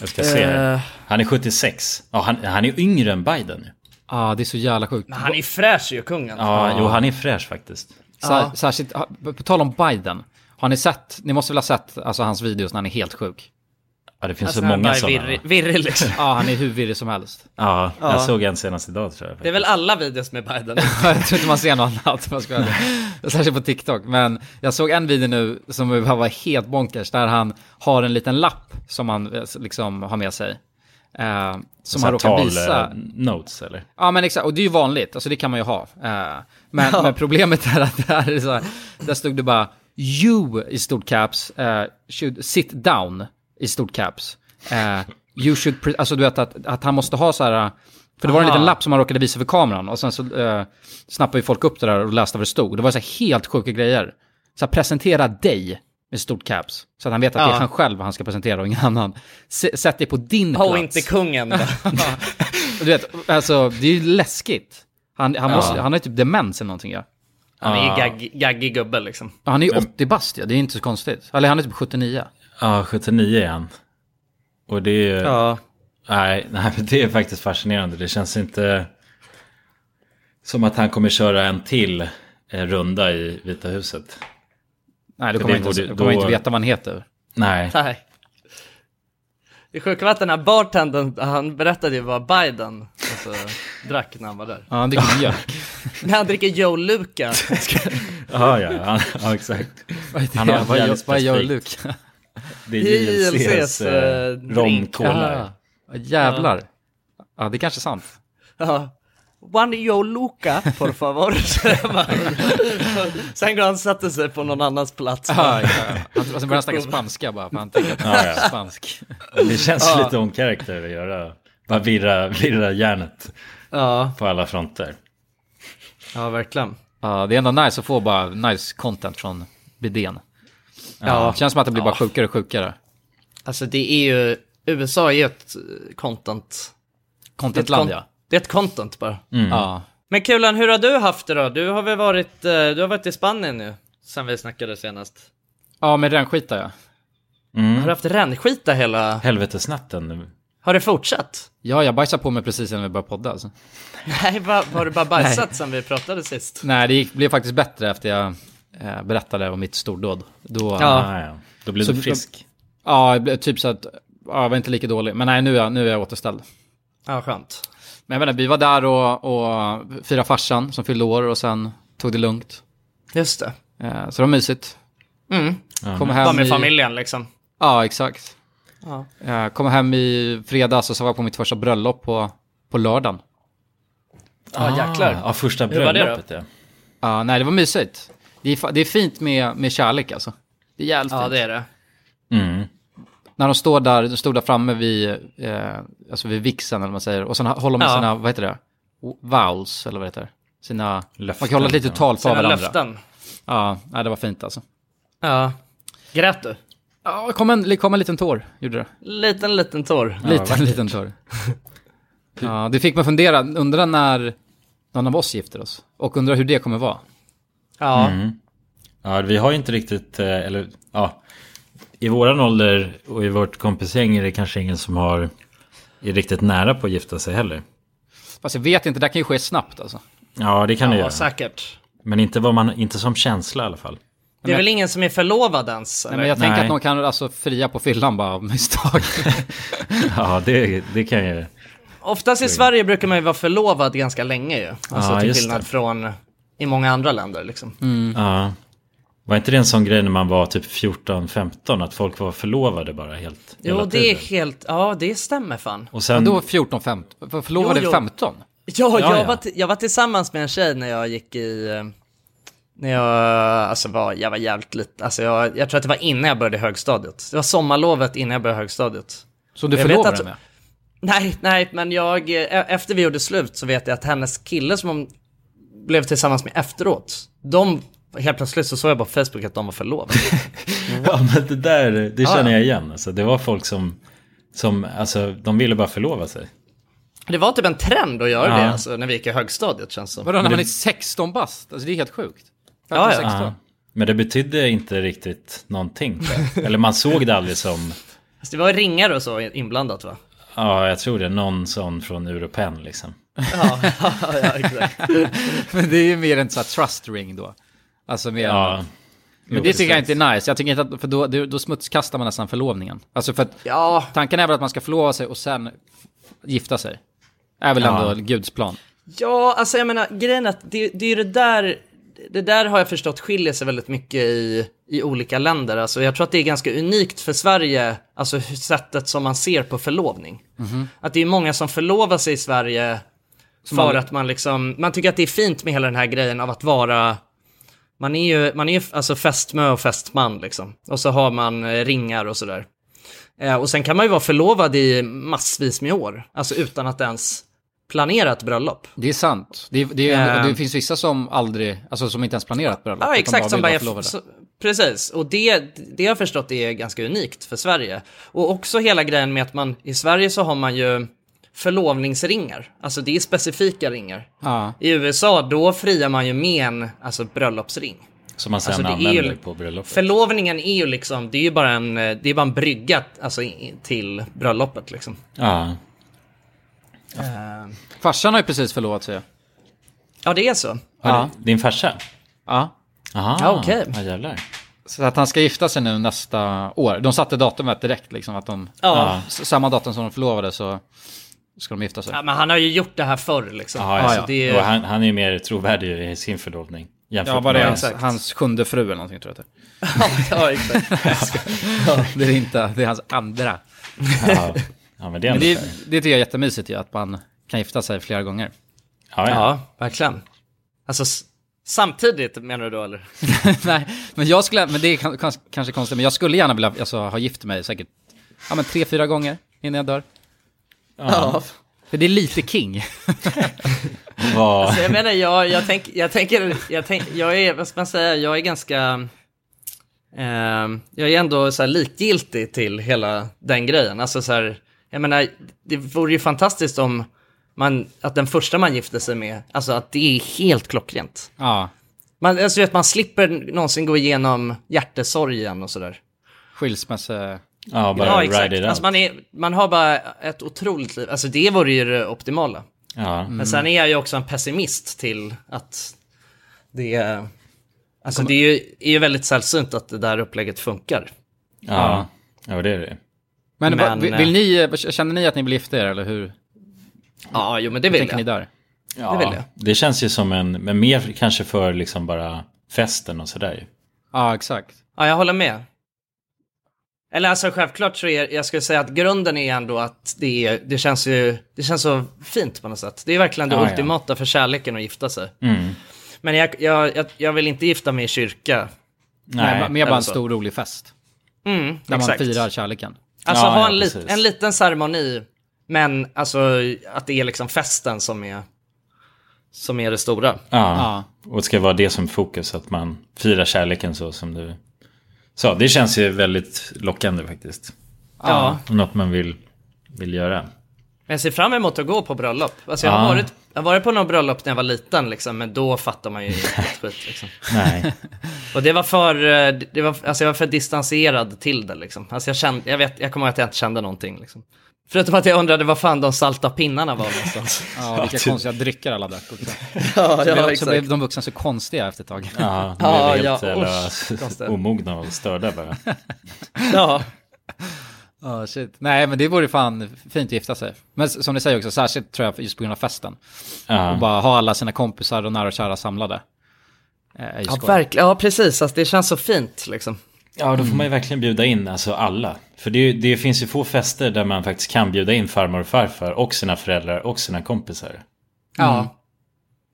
Jag ska se. Eh. Han är 76. Ja, han, han är yngre än Biden. nu. Ja, det är så jävla sjukt. Men han är fräsch ju, kungen. Ja, jo, han är fräsch faktiskt. Sär, Särskilt, ha- på tal om Biden. Har ni sett, ni måste väl ha sett alltså, hans videos när han är helt sjuk? Ja, det finns Alltså, så många sådana. virrig, virrig liksom. Ja, han är hur virrig som helst. Ja, Ja. jag såg en senast idag tror jag. Det är väl alla videos med Biden? jag tror inte man ser något annat, jag ska. Särskilt på TikTok. Men jag såg en video nu som var helt bonkers, där han har en liten lapp som han eh, liksom har med sig. Eh, som han råkar visa. notes eller? Ja men exakt, och det är ju vanligt, alltså det kan man ju ha. Eh, men, men problemet är att det här är så här, där stod det bara You i stort caps, eh, should sit down i stort caps. Eh, you should, alltså du vet att, att han måste ha så här, för det var en Aha. liten lapp som han råkade visa för kameran och sen så eh, snappade ju folk upp det där och läste vad det stod. Det var så här helt sjuka grejer. Så här, presentera dig med stort caps. Så att han vet att det Ja. är han själv han ska presentera och ingen annan. S- Sätt dig på din Och plats. inte kungen. Du vet, alltså det är ju läskigt. Han, han, Ja. måste, han har ju typ demens eller någonting ja. Han är ju Ja. gagg, gaggig gubbe liksom. Ja, Han är ju 80 bast ja, det är inte så konstigt. Eller han är typ 79. Ja, 79 är han. Och det är ju... Ja. Nej, nej, det är faktiskt fascinerande. Det känns inte som att han kommer köra en till eh, runda i Vita huset. Nej, då kommer inte, borde- då kommer man då- inte veta vad han heter. Nej. Nej. Det sjuka var att den här bartendern, han berättade ju vad Biden alltså, drack när han var där. Ja, han dricker mjölk. När han dricker Joe Luca. Ja, ja, han, ja exakt. Han har vad jävligt vad gör specifikt. Luke? Det är JLCs, JLCs eh, eh, romkola. Ja, jävlar. Ja, det är kanske är sant. Ja. One Joe Luca, por favor. Sen går han och sätter sig på någon annans plats. Ja, ja. Han, sen börjar han snacka spanska bara, för han tänker att han Ja, är spansk. Det känns lite on karaktär att göra. Bara virra, virra järnet på alla fronter. ja verkligen. Ja, det är ändå nice att få bara nice content från Bidén. Ja. Känns som att det blir bara sjukare och sjukare. Alltså det är ju, USA är ju ett eh, content. Det Contentland ja. Det är ett content bara. ja. Men Kulan, hur har du haft det då? Du har väl varit, eh, du har varit i Spanien nu? Sen vi snackade senast. Ja, med rännskita ja. Har du haft rännskita hela... Helvetesnatten. Har det fortsatt? Ja, jag bajsade på mig precis innan vi började podda alltså. Nej, va, har du bara bajsat sen vi pratade sist? Nej, det gick, blev faktiskt bättre efter jag eh, berättade om mitt stordåd. Då, Ja. Ja. Då blev Så- du frisk. ja, det blev typ så att, ja, jag var inte lika dålig. Men nej, nu är jag, nu är jag återställd. Ja, skönt. Men jag inte, vi var där och, och firade farsan som fyllde år och sen tog det lugnt. Just det. Eh, så det var mysigt. Mm. Kom hem Bara med i, familjen liksom. Ja, exakt. Ja. Eh, kom hem i fredags och så var jag på mitt första bröllop på, på lördagen. Ja, jäklar. Ja, första var bröllopet ja. Ja, nej, det var mysigt. Det är, det är fint med, med kärlek alltså. Det är jävligt Ja, fint. det är det. Mm. När de står där, de stod där framme vid, eh, alltså vid vixen eller vad man säger. Och sen håller de Ja. sina, vad heter det? Vowels eller vad heter det? Sina, Löften, man kan hålla ja. tal Sina varandra. löften. Ja, nej, det var fint alltså. Ja. Grät du? Ja, det kom en, kom en liten tår, gjorde det. Liten, liten tår. Liten, liten tår. Ja, det fick mig fundera, undra när någon av oss gifter oss. Och undra hur det kommer vara. Ja. Ja, vi har ju inte riktigt, eh, eller ja. I våran ålder och i vårt kompisgäng är det kanske ingen som har är riktigt nära på att gifta sig heller. Fast jag vet inte, det kan ju ske snabbt alltså. Ja, det kan det Ja, göra. säkert. Men inte, vad man, inte som känsla i alla fall. Det är väl ingen som är förlovad ens? Nej, men jag tänker att någon kan alltså fria på fyllan bara av misstag. Ja, det, det kan ju... Oftast i Sverige brukar man ju vara förlovad ganska länge ju. Alltså Ja, till skillnad det. från i många andra länder liksom. Ja. Var inte det en sån grej när man var typ 14-15? Att folk var förlovade bara helt Jo, det är helt, ja det stämmer fan. Och Men sen... då 14, 15, för förlovade Jo, jo. 15? Ja, Ja, jag, ja. Var jag var tillsammans med en tjej när jag gick i, eh, när jag, alltså var, jag var jävligt liten, alltså jag, jag tror att det var innan jag började högstadiet. Det var sommarlovet innan jag började högstadiet. Så du förlovade att- med? Nej, nej, men jag, eh, efter vi gjorde slut så vet jag att hennes kille som hon blev tillsammans med efteråt, de, helt plötsligt så såg jag på Facebook att de var förlovade. Ja, men det där, det Ja, känner ja. jag igen. Alltså, det var folk som, som, alltså, de ville bara förlova sig. Det var typ en trend att göra Ja. det alltså, när vi gick i högstadiet känns det som. Vadå, när man är 16 bast? Alltså det är helt sjukt. 15, Ja, ja. 16. Ja. Men det betydde inte riktigt någonting. Eller man såg det aldrig som, Fast det var ringar och så inblandat va? ja jag tror det, någon sån från Europen liksom. Ja, ja exakt. Men det är ju mer en sån här trust ring då. Alltså mer... Ja, Men det tycker jag inte är nice. Jag tycker inte att, för då, då, smutskastar man nästan förlovningen. Alltså för att Ja, tanken är väl att man ska förlova sig och sen gifta sig. Är väl Ja. ändå Guds plan. Ja, alltså jag menar, grejen är att det, det är ju det där, det där har jag förstått skiljer sig väldigt mycket i, i olika länder. Alltså jag tror att det är ganska unikt för Sverige, alltså sättet som man ser på förlovning. Att det är många som förlovar sig i Sverige för aldrig- att man liksom, man tycker att det är fint med hela den här grejen av att vara man är ju, man är ju alltså fästmö och fästman liksom. Och så har man eh, ringar och sådär. Eh, och sen kan man ju vara förlovad i massvis med år, alltså utan att ens planera ett bröllop. Det är sant. Det, är- det, Eh. det finns vissa som aldrig, alltså som inte ens planerat bröllop. Ja, exakt. Som bara är, så, precis. Och det, det har jag förstått är ganska unikt för Sverige. Och också hela grejen med att man, i Sverige så har man ju förlovningsringar. Alltså det är specifika ringar. Ja. I USA då friar man ju med en alltså, bröllopsring. Som man sen Alltså, det är använder ju- på bröllopet. Förlovningen är ju liksom, det är ju bara en, det är bara en brygga alltså, till bröllopet liksom. Ja. Farsan har ju precis förlovat sig. Ja, det är så. ja. Din farsa? Ja. Aha. Ja, okej. Ja, jävlar. Så att han ska gifta sig nu nästa år. De satte datumet direkt liksom. Att de, Ja. Samma datum som de förlovade så ska de gifta sig. Ja, men han har ju gjort det här förr liksom. Ja, Alltså, ja. det är, han, han är ju mer trovärdig i sin förlovning. Jämfört Ja, vad det är med- hans, hans sjunde fru eller någonting tror jag det ja, exakt. är. Det är inte, det är hans andra. Ja. ja, men det är Men det, det tycker jag är jättemysigt ju, att man kan gifta sig flera gånger. Ja, ja. Ja, verkligen. Alltså, samtidigt menar du då eller? Nej, men jag skulle, men det är kan- kans- kanske konstigt, men jag skulle gärna vilja alltså, ha gift mig säkert, ja men tre, fyra gånger innan jag dör. Ja. För det är lite king. Vad- Så jag menar, jag, jag, tänk, jag tänker, jag, tänk, jag är, vad ska man säga, jag är ganska, ehm, jag är ändå så här likgiltig till hela den grejen. Alltså så här, jag menar, det vore ju fantastiskt om man, att den första man gifter sig med, alltså att det är helt klockrent. Ja, Man, alltså vet, man slipper någonsin gå igenom hjärtesorgen och sådär. skilsmässa. Ja, bara Ja, ride exakt. it out. Alltså man, är, man har bara ett otroligt liv. Alltså det vore ju det optimala. Ja. Men sen är jag ju också en pessimist till att det är... Alltså det är ju, är ju väldigt sällsynt att det där upplägget funkar. Ja. ja, det är det. Men, Men, vill, vill ni, känner ni att ni vill gifta er eller hur Ja, jo men det vill tänker ni jag. där? Ja, Det vill jag. det känns ju som en, men mer kanske för liksom bara festen och sådär. Ja, exakt. Ja, jag håller med. Eller alltså självklart så är, jag skulle säga att grunden är ändå att det, är, det känns ju, det känns så fint på något sätt. Det är verkligen det Ja, ja. ultimata för kärleken att gifta sig. Mm. Men jag, jag, jag, jag vill inte gifta mig i kyrka. Nej, Nej, mer bara en så. stor rolig fest. Mm, Där exakt. man firar kärleken. Alltså Ja, ha ja, en, lit, precis. en liten ceremoni, men alltså att det är liksom festen som är, som är det stora. Ja. Ja. och det ska vara det som fokus, att man firar kärleken så som du sa. Det känns ju väldigt lockande faktiskt. Ja. Något man vill, vill göra. Men jag ser fram emot att gå på bröllop. Alltså jag har, Ja. varit, jag har varit på några bröllop när jag var liten, liksom, men då fattar man ju inte skit. Liksom. Nej. Och det var för, eh, det var, alltså jag var för distanserad till det. Liksom. Alltså jag, kände, jag, vet, jag kommer ihåg att jag inte kände någonting. Liksom. Förutom att jag undrade vad fan de salta pinnarna var någonstans. Ja, vilka typ. konstiga drycker alla drack också. ja, Så, blev, så blev de vuxna så konstiga efter ett tag. Ja, de Ja, är helt ja, konstigt. omogna och störda bara. ja. Ja, shit. Nej, men det vore fan fint att gifta sig. Men som ni säger också, särskilt tror jag just på grund av festen. Och Ja. bara ha alla sina kompisar och nära och kära samlade. Eh, Ja, verkligen. Ja, precis. Alltså, det känns så fint liksom. Ja, då får man ju verkligen bjuda in alltså alla. För det, det finns ju få fester där man faktiskt kan bjuda in farmor och farfar och sina föräldrar och sina kompisar. Ja.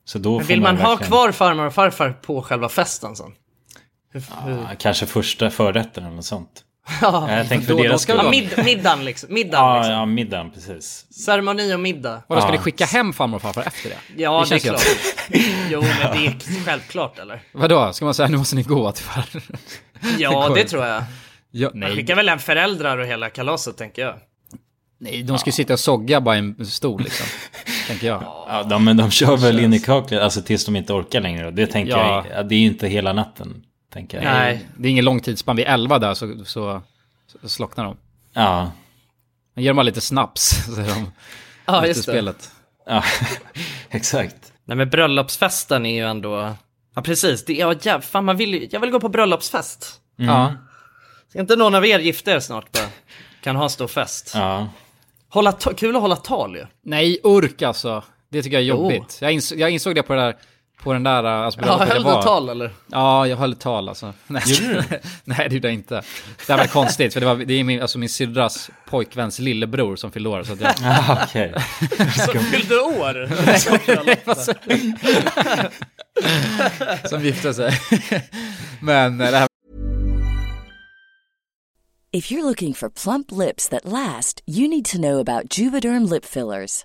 Så då Men vill man ha verkligen- kvar farmor och farfar på själva festen sen? Ja, kanske första förrätten eller något sånt. Ja, Jag tänker för då- då deras ska det ja mid, middagen liksom. Middagen Ja, liksom. ja, middagen precis. Ceremoni och middag. Vadå, ska Ja. ni skicka hem farmor och farfar efter det? Ja, det, känns är klart. jo, men det är självklart eller? Vadå, ska man säga nu måste ni gå tyvärr? Ja, det tror jag. Ja, Man nej, skickar väl en föräldrar och hela kalaset, tänker jag. nej, de ska ju sitta och sogga bara i en stol liksom. tänker jag. Ja, de, men de kör väl in i kaklet, alltså tills de inte orkar längre. Det tänker Ja. jag, ja, det är ju inte hela natten. Tänker jag. Nej. Det är ingen lång tidsspann, vid elva där så, så, så slocknar de. Ja, Men ger dem bara lite snaps, så är de Ja, just det. spelet. ja. exakt. Nej, men bröllopsfesten är ju ändå... Ja, precis. Det, ja, jäv... Fan, man vill. Jag vill gå på bröllopsfest. Ja. Ska inte någon av er gifta er snart bara? Kan ha en stor fest. Ja. Hålla kul att hålla tal ju. Nej, ork alltså. Det tycker jag är Jo. jobbigt. Jag, ins jag insåg det på det där, på den där, alltså Ja, bröllopet jag höll var. du tal eller? Ja, jag höll tal alltså. Nej, Nej det gjorde jag inte. Det här var konstigt, för det, var, det är min, alltså min syrras pojkväns lillebror som fyllde år. Så att jag, Ah, okej. Som fyllde år? som gifte sig. Men eh, det här If you're looking for plump lips that last, you need to know about Juvederm lip fillers.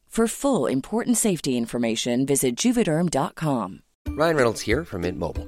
For full important safety information, visit juvederm.com. Ryan Reynolds here from Mint Mobile.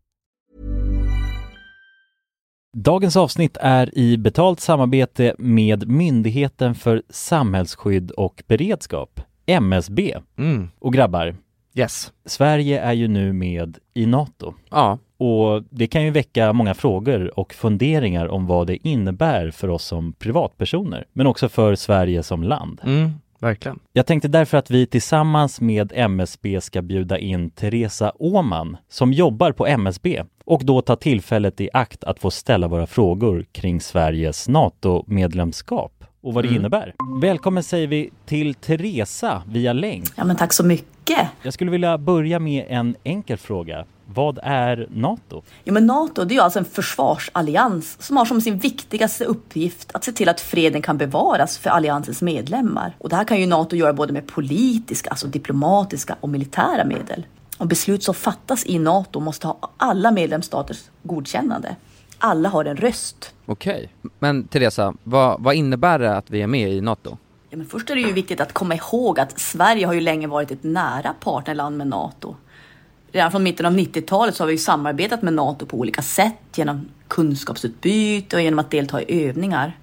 Dagens avsnitt är i betalt samarbete med Myndigheten för samhällsskydd och beredskap, MSB. Mm. Och grabbar, Yes. Sverige är ju nu med i NATO. Ja. Och det kan ju väcka många frågor och funderingar om vad det innebär för oss som privatpersoner, men också för Sverige som land. Mm. Verkligen. Jag tänkte därför att vi tillsammans med MSB ska bjuda in Teresa Åman som jobbar på MSB och då ta tillfället i akt att få ställa våra frågor kring Sveriges NATO-medlemskap och vad det Mm. innebär. Välkommen säger vi till Teresa via länk. Ja, men tack så mycket. Jag skulle vilja börja med en enkel fråga. Vad är NATO? Jo, men NATO det är alltså en försvarsallians som har som sin viktigaste uppgift att se till att freden kan bevaras för alliansens medlemmar. Och det här kan ju NATO göra både med politiska, alltså diplomatiska och militära medel. Och beslut som fattas i NATO måste ha alla medlemsstaters godkännande. Alla har en röst. Okej. Men Teresa, vad, vad innebär det att vi är med i NATO? Ja, men först är det ju viktigt att komma ihåg att Sverige har ju länge varit ett nära partnerland med NATO. Redan från mitten av 90-talet så har vi ju samarbetat med NATO på olika sätt genom kunskapsutbyte och genom att delta i övningar.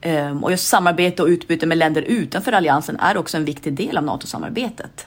Ehm, Och just samarbete och utbyte med länder utanför alliansen är också en viktig del av NATO-samarbetet.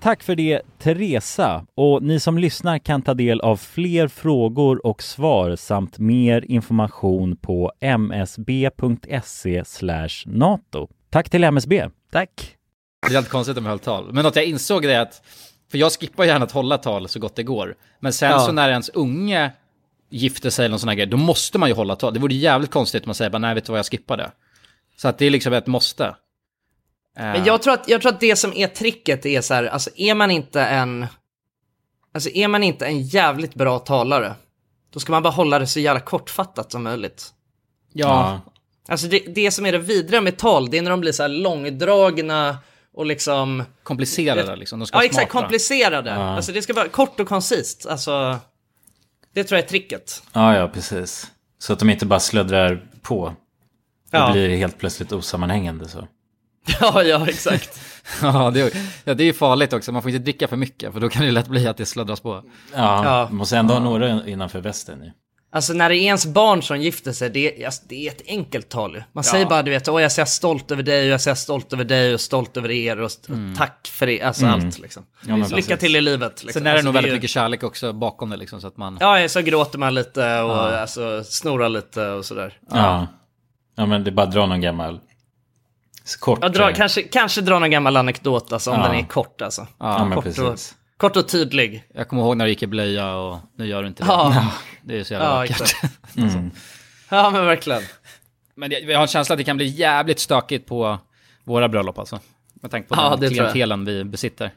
Tack för det Teresa och ni som lyssnar kan ta del av fler frågor och svar samt mer information på msb.se nato. Tack till MSB. Tack. Det är alltid konstigt om jag höll tal. Men något jag insåg det är att, för jag skippar gärna att hålla tal så gott det går. Men sen Ja. så när ens unge gifter sig eller någon sån här grej, då måste man ju hålla tal. Det vore jävligt konstigt om man säger bara nej vet du vad jag skippade. Så att det är liksom ett måste. Men jag tror, att, jag tror att det som är tricket är så här, alltså är man inte en, alltså är man inte en jävligt bra talare, då ska man bara hålla det så jävla kortfattat som möjligt. Ja. Alltså det, det som är det vidriga med tal, det är när de blir så här långdragna och liksom... Komplicerade liksom, de ska Ja, vara exakt, smarta. komplicerade. Ja. Alltså det ska vara kort och koncist. Alltså, det tror jag är tricket. Ja, ja, precis. Så att de inte bara sluddrar på. Och Ja. blir helt plötsligt osammanhängande så. Ja, ja, exakt. Ja, det är, ja, det är ju farligt också. Man får inte dricka för mycket, för då kan det lätt bli att det sladdras på. Ja, Ja. man måste ändå ha några innanför västen ju. Alltså när det är ens barn som gifter sig, det är, alltså, det är ett enkelt tal ju. Man säger bara du vet, åh jag är så stolt över dig och jag är så stolt över dig och stolt över er och, och tack för det, alltså Mm. allt liksom. Ja, Lycka precis. till i livet. Liksom. Sen är det Alltså, nog väldigt ju- mycket kärlek också bakom det liksom, så att man... Ja, så gråter man lite och Ja. alltså, snorar lite och sådär. Ja. ja, men det är bara att dra någon gammal kort. Jag drar, eh, kanske, kanske dra någon gammal anekdot alltså, om Ja. den är kort alltså. Ja, men kort, och, precis. kort och tydlig. Jag kommer ihåg när du gick i blöja och nu gör du inte det. Ja. Det är så jävla Ja, vackert. exakt. Mm. Ja, men verkligen. Men jag jag har en känsla att det kan bli jävligt stökigt på våra bröllop alltså. Med tanke på Ja, den jag. klientelen vi besitter.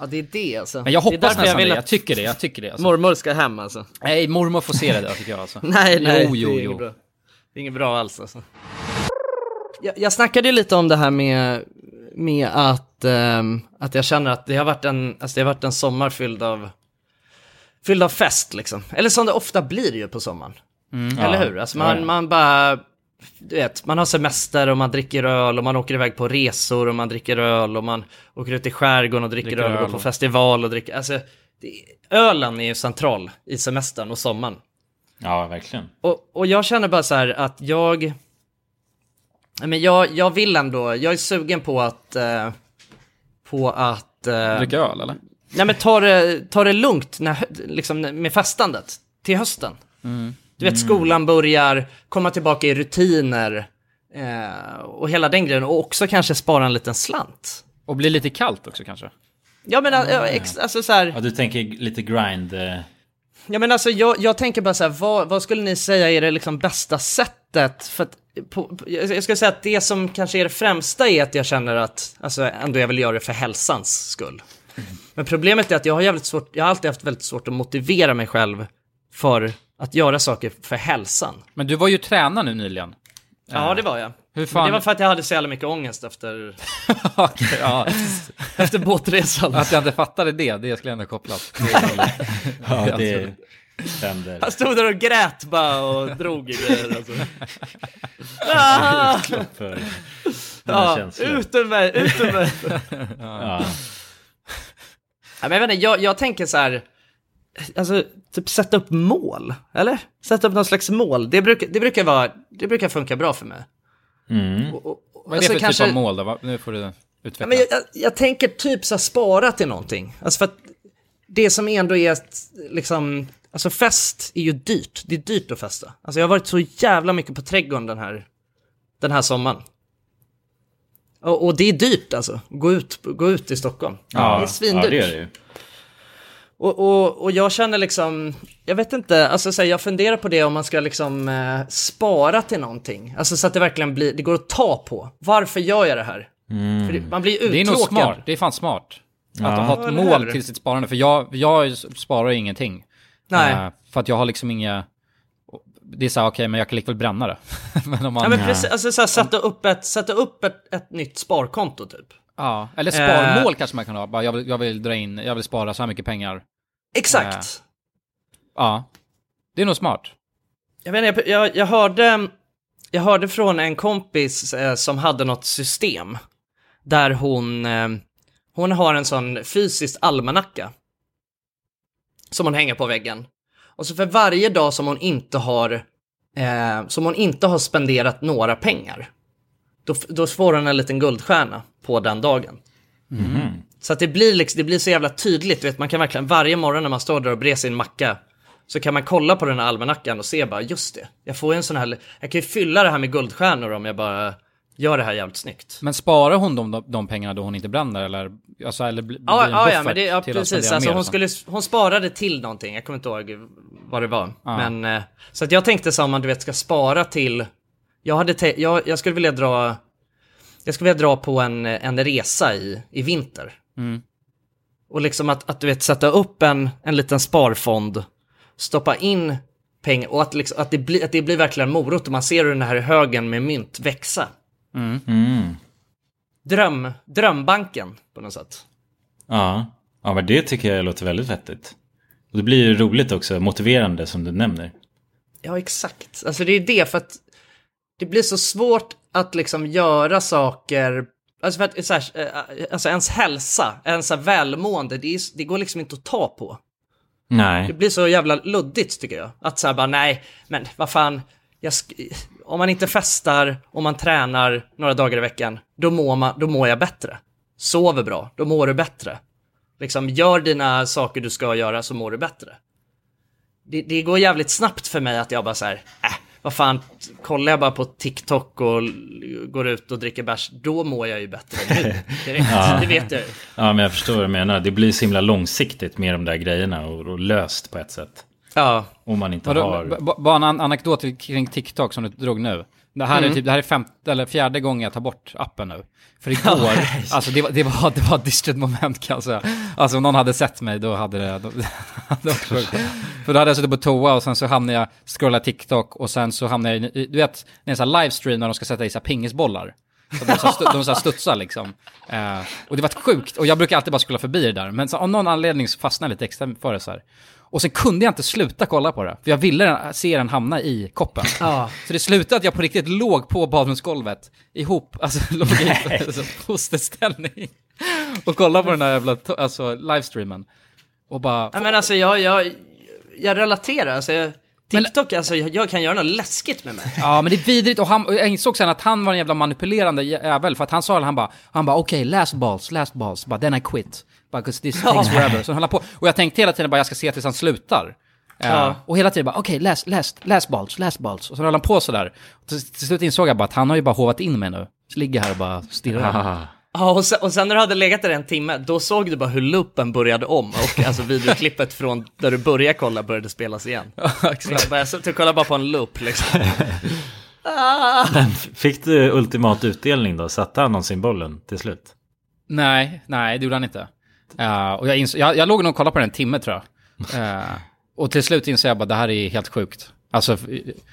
Ja, det är det alltså. Men jag Det är hoppas nästan vill det. att Jag tycker det. Jag tycker det. Alltså. Mormor ska hem alltså. Nej, mormor får se det där tycker jag alltså. Nej, nej, Jo, jo, det är jo. inget bra. Det är inget bra alls alltså. Jag, jag snackade ju lite om det här med, med att, ehm, att jag känner att det har varit en, alltså det har varit en sommar fylld av, fylld av fest liksom. Eller som det ofta blir ju på sommaren. Eller Ja. hur? Alltså man, ja. man bara, du vet, man har semester och man dricker öl och man åker iväg på resor och man dricker öl och man åker ut i skärgården och dricker, Dricker öl och går på festival och dricker, alltså det, ölen är ju central i semestern och sommaren. Ja, verkligen. Och, och jag känner bara så här att jag... Men jag, jag vill ändå, jag är sugen på att... Eh, på att... Eh, Dricka öl eller? nej men ta det, ta det lugnt när, liksom, med festandet till hösten. Du vet skolan börjar, komma tillbaka i rutiner. Eh, och hela den grejen. Och också kanske spara en liten slant. Och bli lite kallt också kanske. Ja men ja, ex, alltså så här... Ja, du tänker lite grind. Eh, Ja men alltså jag, jag tänker bara så här, vad, vad skulle ni säga är det liksom bästa sättet? För att, på, på, jag skulle säga att det som kanske är det främsta är att jag känner att, alltså ändå jag vill göra det för hälsans skull. Men problemet är att jag har jävligt svårt, jag har alltid haft väldigt svårt att motivera mig själv för att göra saker för hälsan. Men du var ju tränare nu nyligen. Ja det var jag. Fan... Det var för att jag hade så jävla mycket ångest efter, Okej, ja. efter båtresan. Att jag inte fattade det, det skulle jag ändå kopplat. ja, det händer. Han stod där och grät bara och drog i grejer alltså. Ah! För Ja, känslor. ut ur mig, ut ur mig. Ja. Ja, men jag, vet inte, jag, jag tänker så här, alltså typ sätta upp mål, eller? Sätta upp någon slags mål, det brukar, det brukar, vara, det brukar funka bra för mig. Mm. Och, och, Vad är det alltså, för kanske- typ av mål då? Nu får du Ja, utveckla. men jag, jag, jag tänker typ så här, spara till någonting. Alltså för att det som ändå är ett, liksom, alltså fest är ju dyrt. Det är dyrt att festa. Alltså jag har varit så jävla mycket på trädgården den här, den här sommaren. Och, och det är dyrt alltså, gå ut, gå ut i Stockholm. det är Ja, svindyrt. ja, det är det ju. Och, och, och jag känner liksom, jag vet inte, alltså så här, jag funderar på det om man ska liksom eh, spara till någonting. Alltså så att det verkligen blir, det går att ta på. Varför gör jag det här? För det, man blir uttråkad. Det är nog smart, det är fan smart. Att Ja. ha ett mål till sitt sparande, för jag, jag sparar ingenting. Nej. Eh, för att jag har liksom inga... Det är så okej, men jag kan likväl bränna det. men om man... Ja men precis, alltså så här, sätta upp, ett, sätta upp ett, ett nytt sparkonto typ. Ja, eller sparmål Eh. kanske man kan ha. Bara, jag, vill, jag vill dra in, jag vill spara så här mycket pengar. Exakt. Ja. Det är nog smart. Jag, vet inte, jag, jag, jag, hörde, jag hörde från en kompis eh, som hade något system där hon, eh, hon har en sån fysisk almanacka som hon hänger på väggen. Och så för varje dag som hon inte har, eh, som hon inte har spenderat några pengar, då, då får hon en liten guldstjärna på den dagen. Så att det blir, liksom, det blir så jävla tydligt, vet, man kan verkligen varje morgon när man står där och brer sin macka så kan man kolla på den här almanackan och se bara, just det, jag får en sån här, jag kan ju fylla det här med guldstjärnor om jag bara gör det här jävligt snyggt. Men sparar hon de, de pengarna då hon inte bränner eller? Alltså, eller bli- blir Ja, en ja, ja, men det, ja precis. Alltså, hon, skulle, hon sparade till någonting, jag kommer inte ihåg vad det var. Ja. Men, eh, så att jag tänkte så om man du vet ska spara till, jag, hade jag, jag skulle vilja dra, jag skulle vilja dra på en, en resa i, i vinter. Mm. Och liksom att, att du vet sätta upp en, en liten sparfond, stoppa in pengar och att, liksom, att, det blir, att det blir verkligen morot och man ser hur den här högen med mynt växa. Mm. Dröm, drömbanken på något sätt. Ja. ja, men det tycker jag låter väldigt vettigt. Och det blir ju roligt också, motiverande som du nämner. Ja, exakt. Alltså det är det, för att det blir så svårt att liksom göra saker, alltså för att så här, eh, alltså ens hälsa, ens så här välmående, det, är, det går liksom inte att ta på. Det Nej. blir så jävla luddigt tycker jag. Att säga bara nej, men vad fan, jag om man inte festar, om man tränar några dagar i veckan, då mår, man, då mår jag bättre. Sover bra, då mår du bättre. Liksom, gör dina saker du ska göra så mår du bättre. Det, det går jävligt snabbt för mig att jag bara så här, äh, vad fan, kollar jag bara på TikTok och går ut och dricker bärs, då mår jag ju bättre nu. Direkt, Ja. det vet jag ju. Ja, men jag förstår vad du menar. Det blir så himla långsiktigt med de där grejerna och, och löst på ett sätt. Ja. Om man inte Vadå, har... Bara en an- anekdot kring TikTok som du drog nu. Det här, är Mm. typ, det här är femte eller fjärde gången jag tar bort appen nu. För igår, alltså det var, det var, det var ett dystert moment kan jag säga. Alltså om någon hade sett mig då hade det... Då, då, för då hade jag suttit på toa och sen så hamnade jag, scrolla TikTok och sen så hamnade jag i, du vet, när en sån här livestream när de ska sätta i sig pingisbollar. Så de, så stu- de så studsar liksom. Eh, och det var sjukt, och jag brukar alltid bara scrolla förbi det där. Men så, av någon anledning så fastnade jag lite extra för det så här. Och sen kunde jag inte sluta kolla på det, för jag ville den- se den hamna i koppen. Ja. Så det slutade att jag på riktigt låg på badrumsgolvet, ihop, alltså låg i alltså, fosterställning. Och kollade på den här jävla, alltså livestreamen. Och bara... Ja, men alltså jag, jag, jag relaterar, alltså jag, TikTok, alltså jag, jag kan göra något läskigt med mig. Ja, men det är vidrigt och, han, och jag insåg sen att han var en jävla manipulerande jävel, för att han sa det, han bara, han bara okej, last balls, last balls, bara then I quit. Bara 'cause this takes forever. Så han höll på. Och jag tänkte hela tiden bara, jag ska se tills han slutar. Eh, Ja. och hela tiden bara, okej, last, last, last balls, last balls. Och så höll han på sådär. Och till, till slut insåg jag bara att han har ju bara hovat in mig nu. Så ligger här och bara stirrar. Ja, och sen, och sen när du hade legat där en timme, då såg du bara hur loopen började om och alltså videoklippet från där du började kolla började spelas igen. exakt. Jag, jag satt och kollade bara på en loop liksom. ah. Men fick du ultimat utdelning då? Satte han någonsin bollen till slut? Nej, nej, det gjorde han inte. Eh, och jag, ins- jag, jag låg nog och kollade på den en timme tror jag. Eh, och till slut insåg jag bara, det här är helt sjukt. Alltså,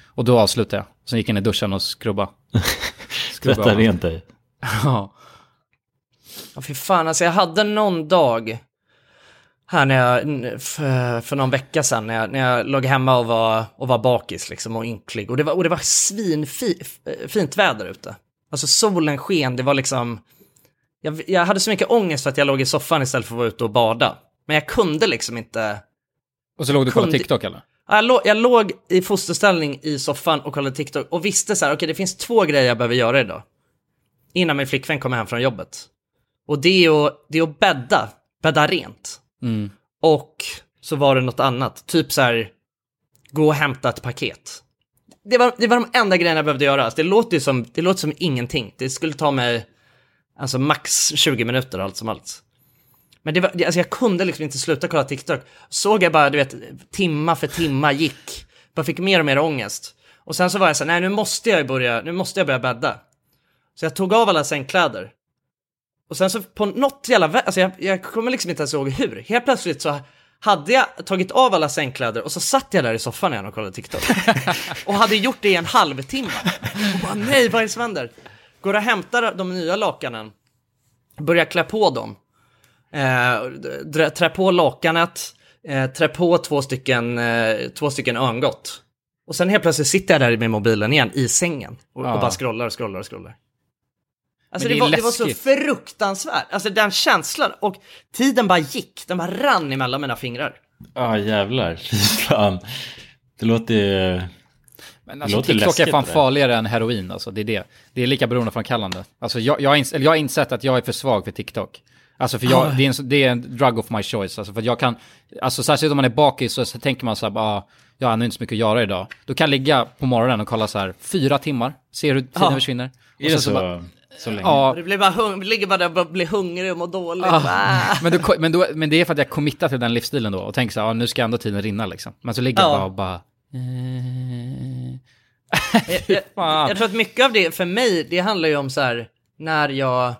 och då avslutade jag. Sen gick jag in i duschen och skrubba. Tvätta rent dig. Ja. Ja, fy fan, alltså jag hade någon dag här när jag, för, för någon vecka sedan, när jag, när jag låg hemma och var, och var bakis liksom och ynklig. Och det var, och det var svinfint väder ute. Alltså solen sken, det var liksom... Jag, jag hade så mycket ångest för att jag låg i soffan istället för att vara ute och bada. Men jag kunde liksom inte... Och så låg du och kollade Kunde- TikTok eller? Ja, Jag låg, jag låg i fosterställning i soffan och kollade TikTok och visste så här, okej det finns två grejer jag behöver göra idag. Innan min flickvän kommer hem från jobbet. Och det är att, det är att bädda, bädda rent. Mm. Och så var det något annat, typ så här, gå och hämta ett paket. Det var, det var de enda grejerna jag behövde göra. Alltså, det, låter som, det låter som ingenting. Det skulle ta mig alltså max 20 minuter allt som allt. Men det var, alltså jag kunde liksom inte sluta kolla TikTok. Såg jag bara, du vet, timma för timma gick. Bara fick mer och mer ångest. Och sen så var jag så här, nej nu måste jag börja, nu måste jag börja bädda. Så jag tog av alla sängkläder. Och sen så på något jävla vä- alltså jag, jag kommer liksom inte ens ihåg hur. Helt plötsligt så hade jag tagit av alla sängkläder och så satt jag där i soffan igen och kollade TikTok. och hade gjort det i en halvtimme. Och bara nej, vad är det som händer? Går och hämtar de nya lakanen, börjar klä på dem. Eh, trä på lakanet, eh, trä på två stycken, eh, två stycken örngott. Och sen helt plötsligt sitter jag där med mobilen igen i sängen och, Ja. och bara scrollar och scrollar och scrollar. Alltså det, det är var, det var så fruktansvärt, alltså den känslan och tiden bara gick, den bara rann emellan mina fingrar. Ja, jävlar. Fy fan. Det låter ju... Men Det alltså låter TikTok är läskigt fan det farligare än heroin alltså, det är det. Det är lika beroendeframkallande. Alltså jag, jag, har ins- eller jag har insett att jag är för svag för TikTok. Alltså för jag, Ah. det, är en, så- det är en drug of my choice. Alltså för att jag kan, alltså särskilt om man är bakis så, så tänker man så här, bara, ah, jag har inte så mycket att göra idag. Då kan jag ligga på morgonen och kolla så här, fyra timmar, ser hur tiden Ja. försvinner. Är Och det sen så, bara- så länge? Ja, det blir bara hung- ligger bara där och blir hungrig och mår dåligt. Ah, Ah. men, då, men, då, men det är för att jag committar till den livsstilen då och tänker så här, ah, nu ska ändå tiden rinna liksom. Men så ligger jag Ja. bara och bara... eh. jag, jag, jag tror att mycket av det för mig, det handlar ju om så här när jag,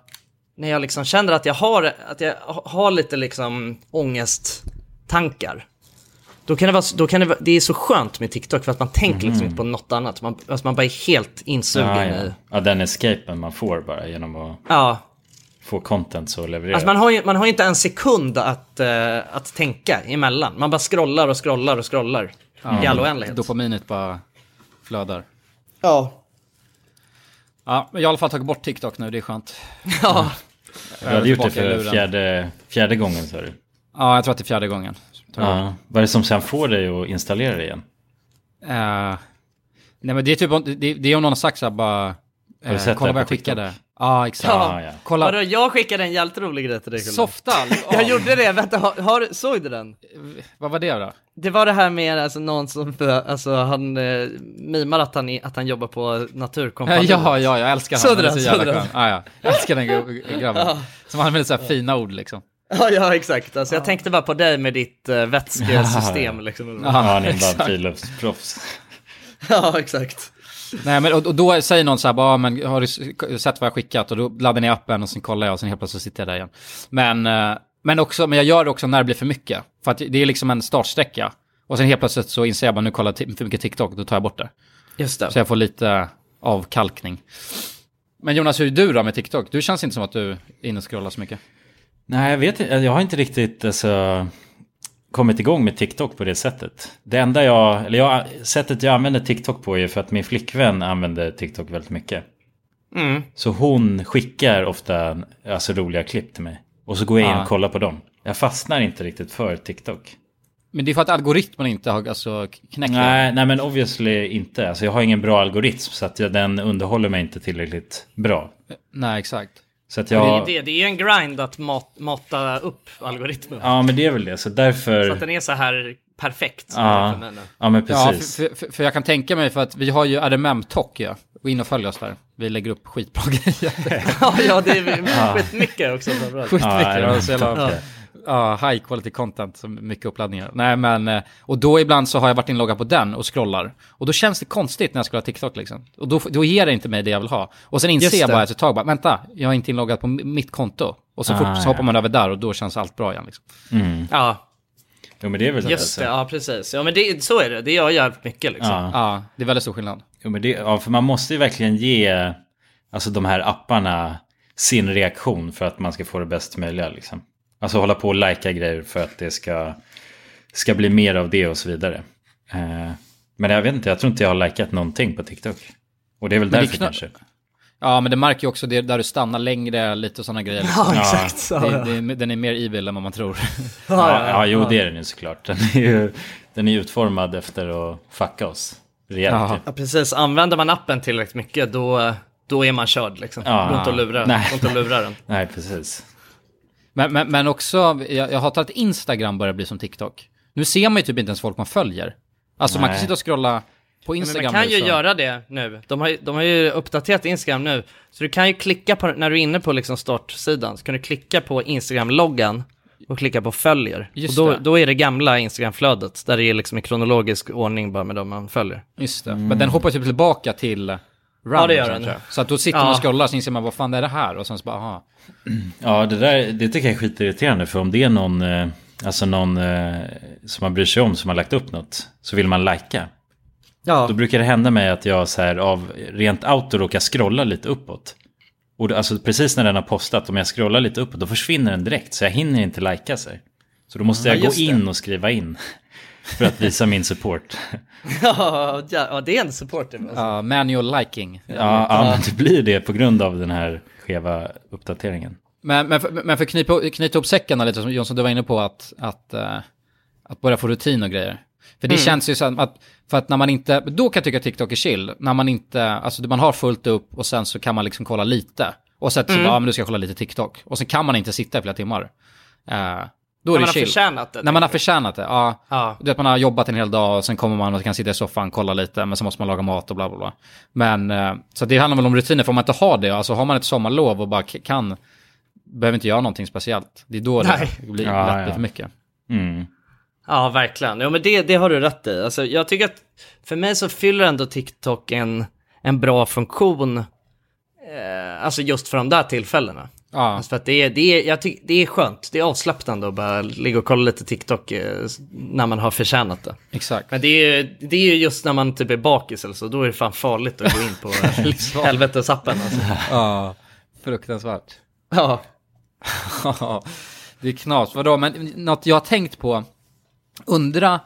när jag liksom känner att jag har, att jag har lite liksom ångesttankar. Då kan det vara, då kan det vara, det är så skönt med TikTok för att man tänker liksom Mhm. inte på något annat. Man, alltså man bara är helt insugen Ja, ja. i... ja, den escapen man får bara genom att Ja, få content så levererar. Alltså man har ju man har inte en sekund att, eh, att tänka emellan. Man bara scrollar och scrollar och scrollar i all oändlighet. Dopaminet bara flödar. Ja. Ja, jag har i alla fall tagit bort TikTok nu, det är skönt. Ja. Du hade gjort det för fjärde, fjärde gången sa du? Ja, jag tror att det är fjärde gången. Ja. Vad är det som sen får dig att installera det igen? Eh, nej men det är typ, om- det, det är om någon har sagt så här bara... Har du eh, sett kolla det vad på jag skickade. TikTok? Ja, exakt. Ja, ja. Kolla. Vadå, jag skickade en jävligt rolig grej till dig. Softa! Jag gjorde det, vänta, har, har, såg du den? Vad var det då? Det var det här med alltså, någon som, alltså han eh, mimar att han, att han jobbar på Naturkompaniet. Ja, ja, jag älskar Såg honom. du Han är den? så Såg jävla du den? Ja, ja. Jag älskar den gra- grabben. Ja. Som använder så här fina ord liksom. Ja, ja exakt. Alltså, jag tänkte bara på dig med ditt uh, vätskesystem. Liksom. Ja, han är bara friluftsproffs. ja, exakt. Nej, men och, och då säger någon så här, bara, "Ja, men har du sett vad jag skickat? Och då laddar ni appen och sen kollar jag och sen helt plötsligt sitter jag där igen. Men, eh, men, också, men jag gör det också när det blir för mycket. För att det är liksom en startsträcka. Och sen helt plötsligt så inser jag bara, nu kollar jag för mycket TikTok, då tar jag bort det. Just det. Så jag får lite avkalkning. Men Jonas, hur är du då med TikTok? Du känns inte som att du är inne och scrollar så mycket. Nej, jag vet. Jag har inte riktigt alltså, kommit igång med TikTok på det sättet. Det enda jag, eller jag, sättet jag använder TikTok på är för att min flickvän använder TikTok väldigt mycket. Mm. Så hon skickar ofta alltså, roliga klipp till mig. Och så går jag in och kollar på dem. Jag fastnar inte riktigt för TikTok. Men det är för att algoritmen inte har alltså, knäckt. Nej, nej, men obviously inte. Alltså, jag har ingen bra algoritm så att jag, den underhåller mig inte tillräckligt bra. Nej, exakt. Så att Det, jag... är det, det är en grind att mat, mata upp algoritmen. Ja, men det är väl det. Så därför... Så att den är så här perfekt. Ja, för ja men Ja, precis. för, för, för jag kan tänka mig för att vi har ju RMM-talk ja. Gå in och följ oss där. Vi lägger upp skitbra grejer. ja, ja, det är skitmycket också. Skitmycket. Ja, Ja, så jävla, ja. ja, high quality content, så mycket uppladdningar. Nej men, eh, och då ibland så har jag varit inloggad på den och scrollar. Och då känns det konstigt när jag scrollar TikTok liksom. Och då, då ger det inte mig det jag vill ha. Och sen inser jag bara efter ett tag, bara, vänta, jag är inte inloggad på mitt konto. Och så fort Ah, så hoppar ja. man över där och då känns allt bra igen liksom. Mm. Ja, Jo, men det är väl just det. Ja, precis. Ja, men det, så är det. Det gör jävligt mycket liksom. Ja. Ja, det är väldigt stor skillnad. Jo, men det, ja, för man måste ju verkligen ge alltså, de här apparna sin reaktion för att man ska få det bäst möjliga. Liksom. Alltså hålla på och lajka grejer för att det ska, ska bli mer av det och så vidare. Eh, men jag vet inte, jag tror inte jag har likat någonting på TikTok. Och det är väl Men det är därför kna- kanske. Ja, men det märker ju också det där du stannar längre, lite sådana grejer. Liksom. Ja, Ja, exakt. Så, Det, ja. det, är- den är mer evil än vad man tror. Ja, ja, jo det är den ju såklart. Den är ju den är utformad efter att fucka oss. Rejält Ja. ju. ja, precis. Använder man appen tillräckligt mycket, då, då är man körd liksom. Ja. Gå inte och lura, Nej. inte och lura den. Nej, precis. Men, men, men också, jag, jag hatar att Instagram börjar bli som TikTok. Nu ser man ju typ inte ens folk man följer. Alltså man kan Nej. sitta och scrolla på Men Instagram man kan nu, ju så- göra det nu. De har, ju- de har ju uppdaterat Instagram nu. Så du kan ju klicka på, när du är inne på liksom startsidan, så kan du klicka på Instagram-loggan och klicka på följer. Just och då, det. då är det gamla Instagram-flödet, där det är liksom i kronologisk ordning bara med de man följer. Just det. Men den hoppar typ tillbaka till run. Ja, det gör den. Så att då sitter Ja. man och scrollar så inser man vad fan är det här? Och sen så bara, aha. Ja, det där det tycker jag är skitirriterande. För om det är någon, eh, alltså någon eh, som man bryr sig om som har lagt upp något. Så vill man lajka. Ja. Då brukar det hända mig att jag så här av rent auto råkar scrolla lite uppåt. Och alltså precis när den har postat, om jag scrollar lite uppåt, då försvinner den direkt. Så jag hinner inte lajka sig. Så då måste Ja, jag gå just det. in och skriva in. För att visa min support. ja, ja, det är en. Alltså. Ja, manual liking. Ja, ja, men det blir det på grund av den här skeva uppdateringen. Men, men, för, men för att knyta, knyta ihop säckarna lite, som Jonsson, du var inne på, att, att, eh, att börja få rutin och grejer. För det Mm. känns ju så att, för att när man inte, då kan jag tycka att TikTok är chill, när man inte, alltså man har fullt upp och sen så kan man liksom kolla lite. Och sen så Mm. bara, ja men du ska jag kolla lite TikTok. Och sen kan man inte sitta i flera timmar. Eh, då När är det man har chill. förtjänat det, När man har förtjänat det, ja. Ja. Du vet, man har jobbat en hel dag och sen kommer man och kan sitta i soffan, kolla lite, men så måste man laga mat och bla bla bla. Men, eh, så det handlar väl om rutiner, för om man inte har det, alltså har man ett sommarlov och bara kan, behöver inte göra någonting speciellt. Det är då Nej. det blir Ja, lätt ja. för mycket. Mm. Ja, verkligen. Ja, men det, det har du rätt i. Alltså, jag tycker att för mig så fyller ändå TikTok en, en bra funktion, eh, alltså just för de där tillfällena. Ja. Alltså för att det är, det, är, jag tyck, det är skönt, det är avslappnande att bara ligga och kolla lite TikTok eh, när man har förtjänat det. Exakt. Men det är, det är ju just när man typ är bakis eller så, då är det fan farligt att gå in på helvetesappen alltså. Ja, fruktansvärt. Ja, det är knas. Vadå, men något jag har tänkt på, undra,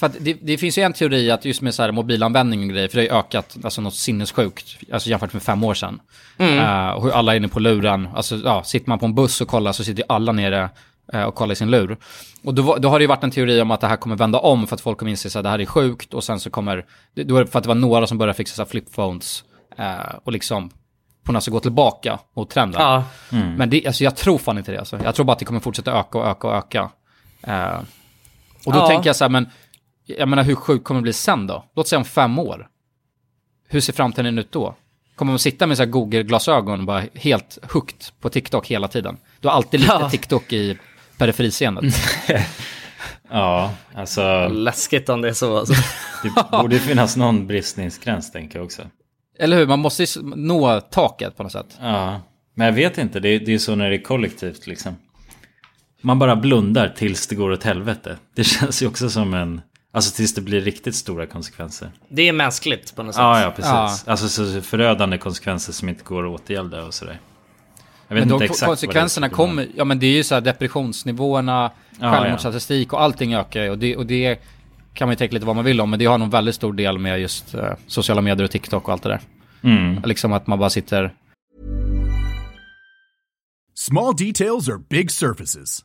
för att det, det finns ju en teori att just med så här mobilanvändning och grejer, för det har ju ökat alltså något sinnessjukt, alltså jämfört med fem år sedan. Mm. Och hur alla är inne på luren, alltså ja, sitter man på en buss och kollar så sitter ju alla nere eh, och kollar i sin lur. Och då, då har det ju varit en teori om att det här kommer vända om för att folk kommer inse att det här är sjukt och sen så kommer, då är det för att det var några som började fixa så här flipphones eh, och liksom på något sätt gå tillbaka mot trenden. Ja. Mm. Men det, alltså, jag tror fan inte det. Alltså. Jag tror bara att det kommer fortsätta öka och öka och öka. Och då Ja. tänker jag så här, men jag menar hur sjukt kommer det bli sen då? Låt säga om fem år. Hur ser framtiden ut då? Kommer man sitta med så här Google-glasögon och bara helt hooked på TikTok hela tiden? Du har alltid lite Ja. TikTok i periferiseendet. Ja, alltså Läskigt om det är så alltså. det borde ju finnas någon bristningsgräns tänker jag också. Eller hur? Man måste ju nå taket på något sätt. Ja, men jag vet inte. Det är, det är så när det är kollektivt liksom. Man bara blundar tills det går åt helvete. Det känns ju också som en... Alltså tills det blir riktigt stora konsekvenser. Det är mänskligt på något sätt. Ja, ja, precis. Ja. Alltså så förödande konsekvenser som inte går att återgälda och sådär. Jag vet Men inte exakt vad det är konsekvenserna kommer, ja men det är ju så här depressionsnivåerna, Ja, självmordsstatistik och allting ökar. Och det, och det kan man ju tänka lite vad man vill om, men det har nog väldigt stor del med just eh, sociala medier och TikTok och allt det där. Mm. Liksom att man bara sitter, Small details are big surfaces.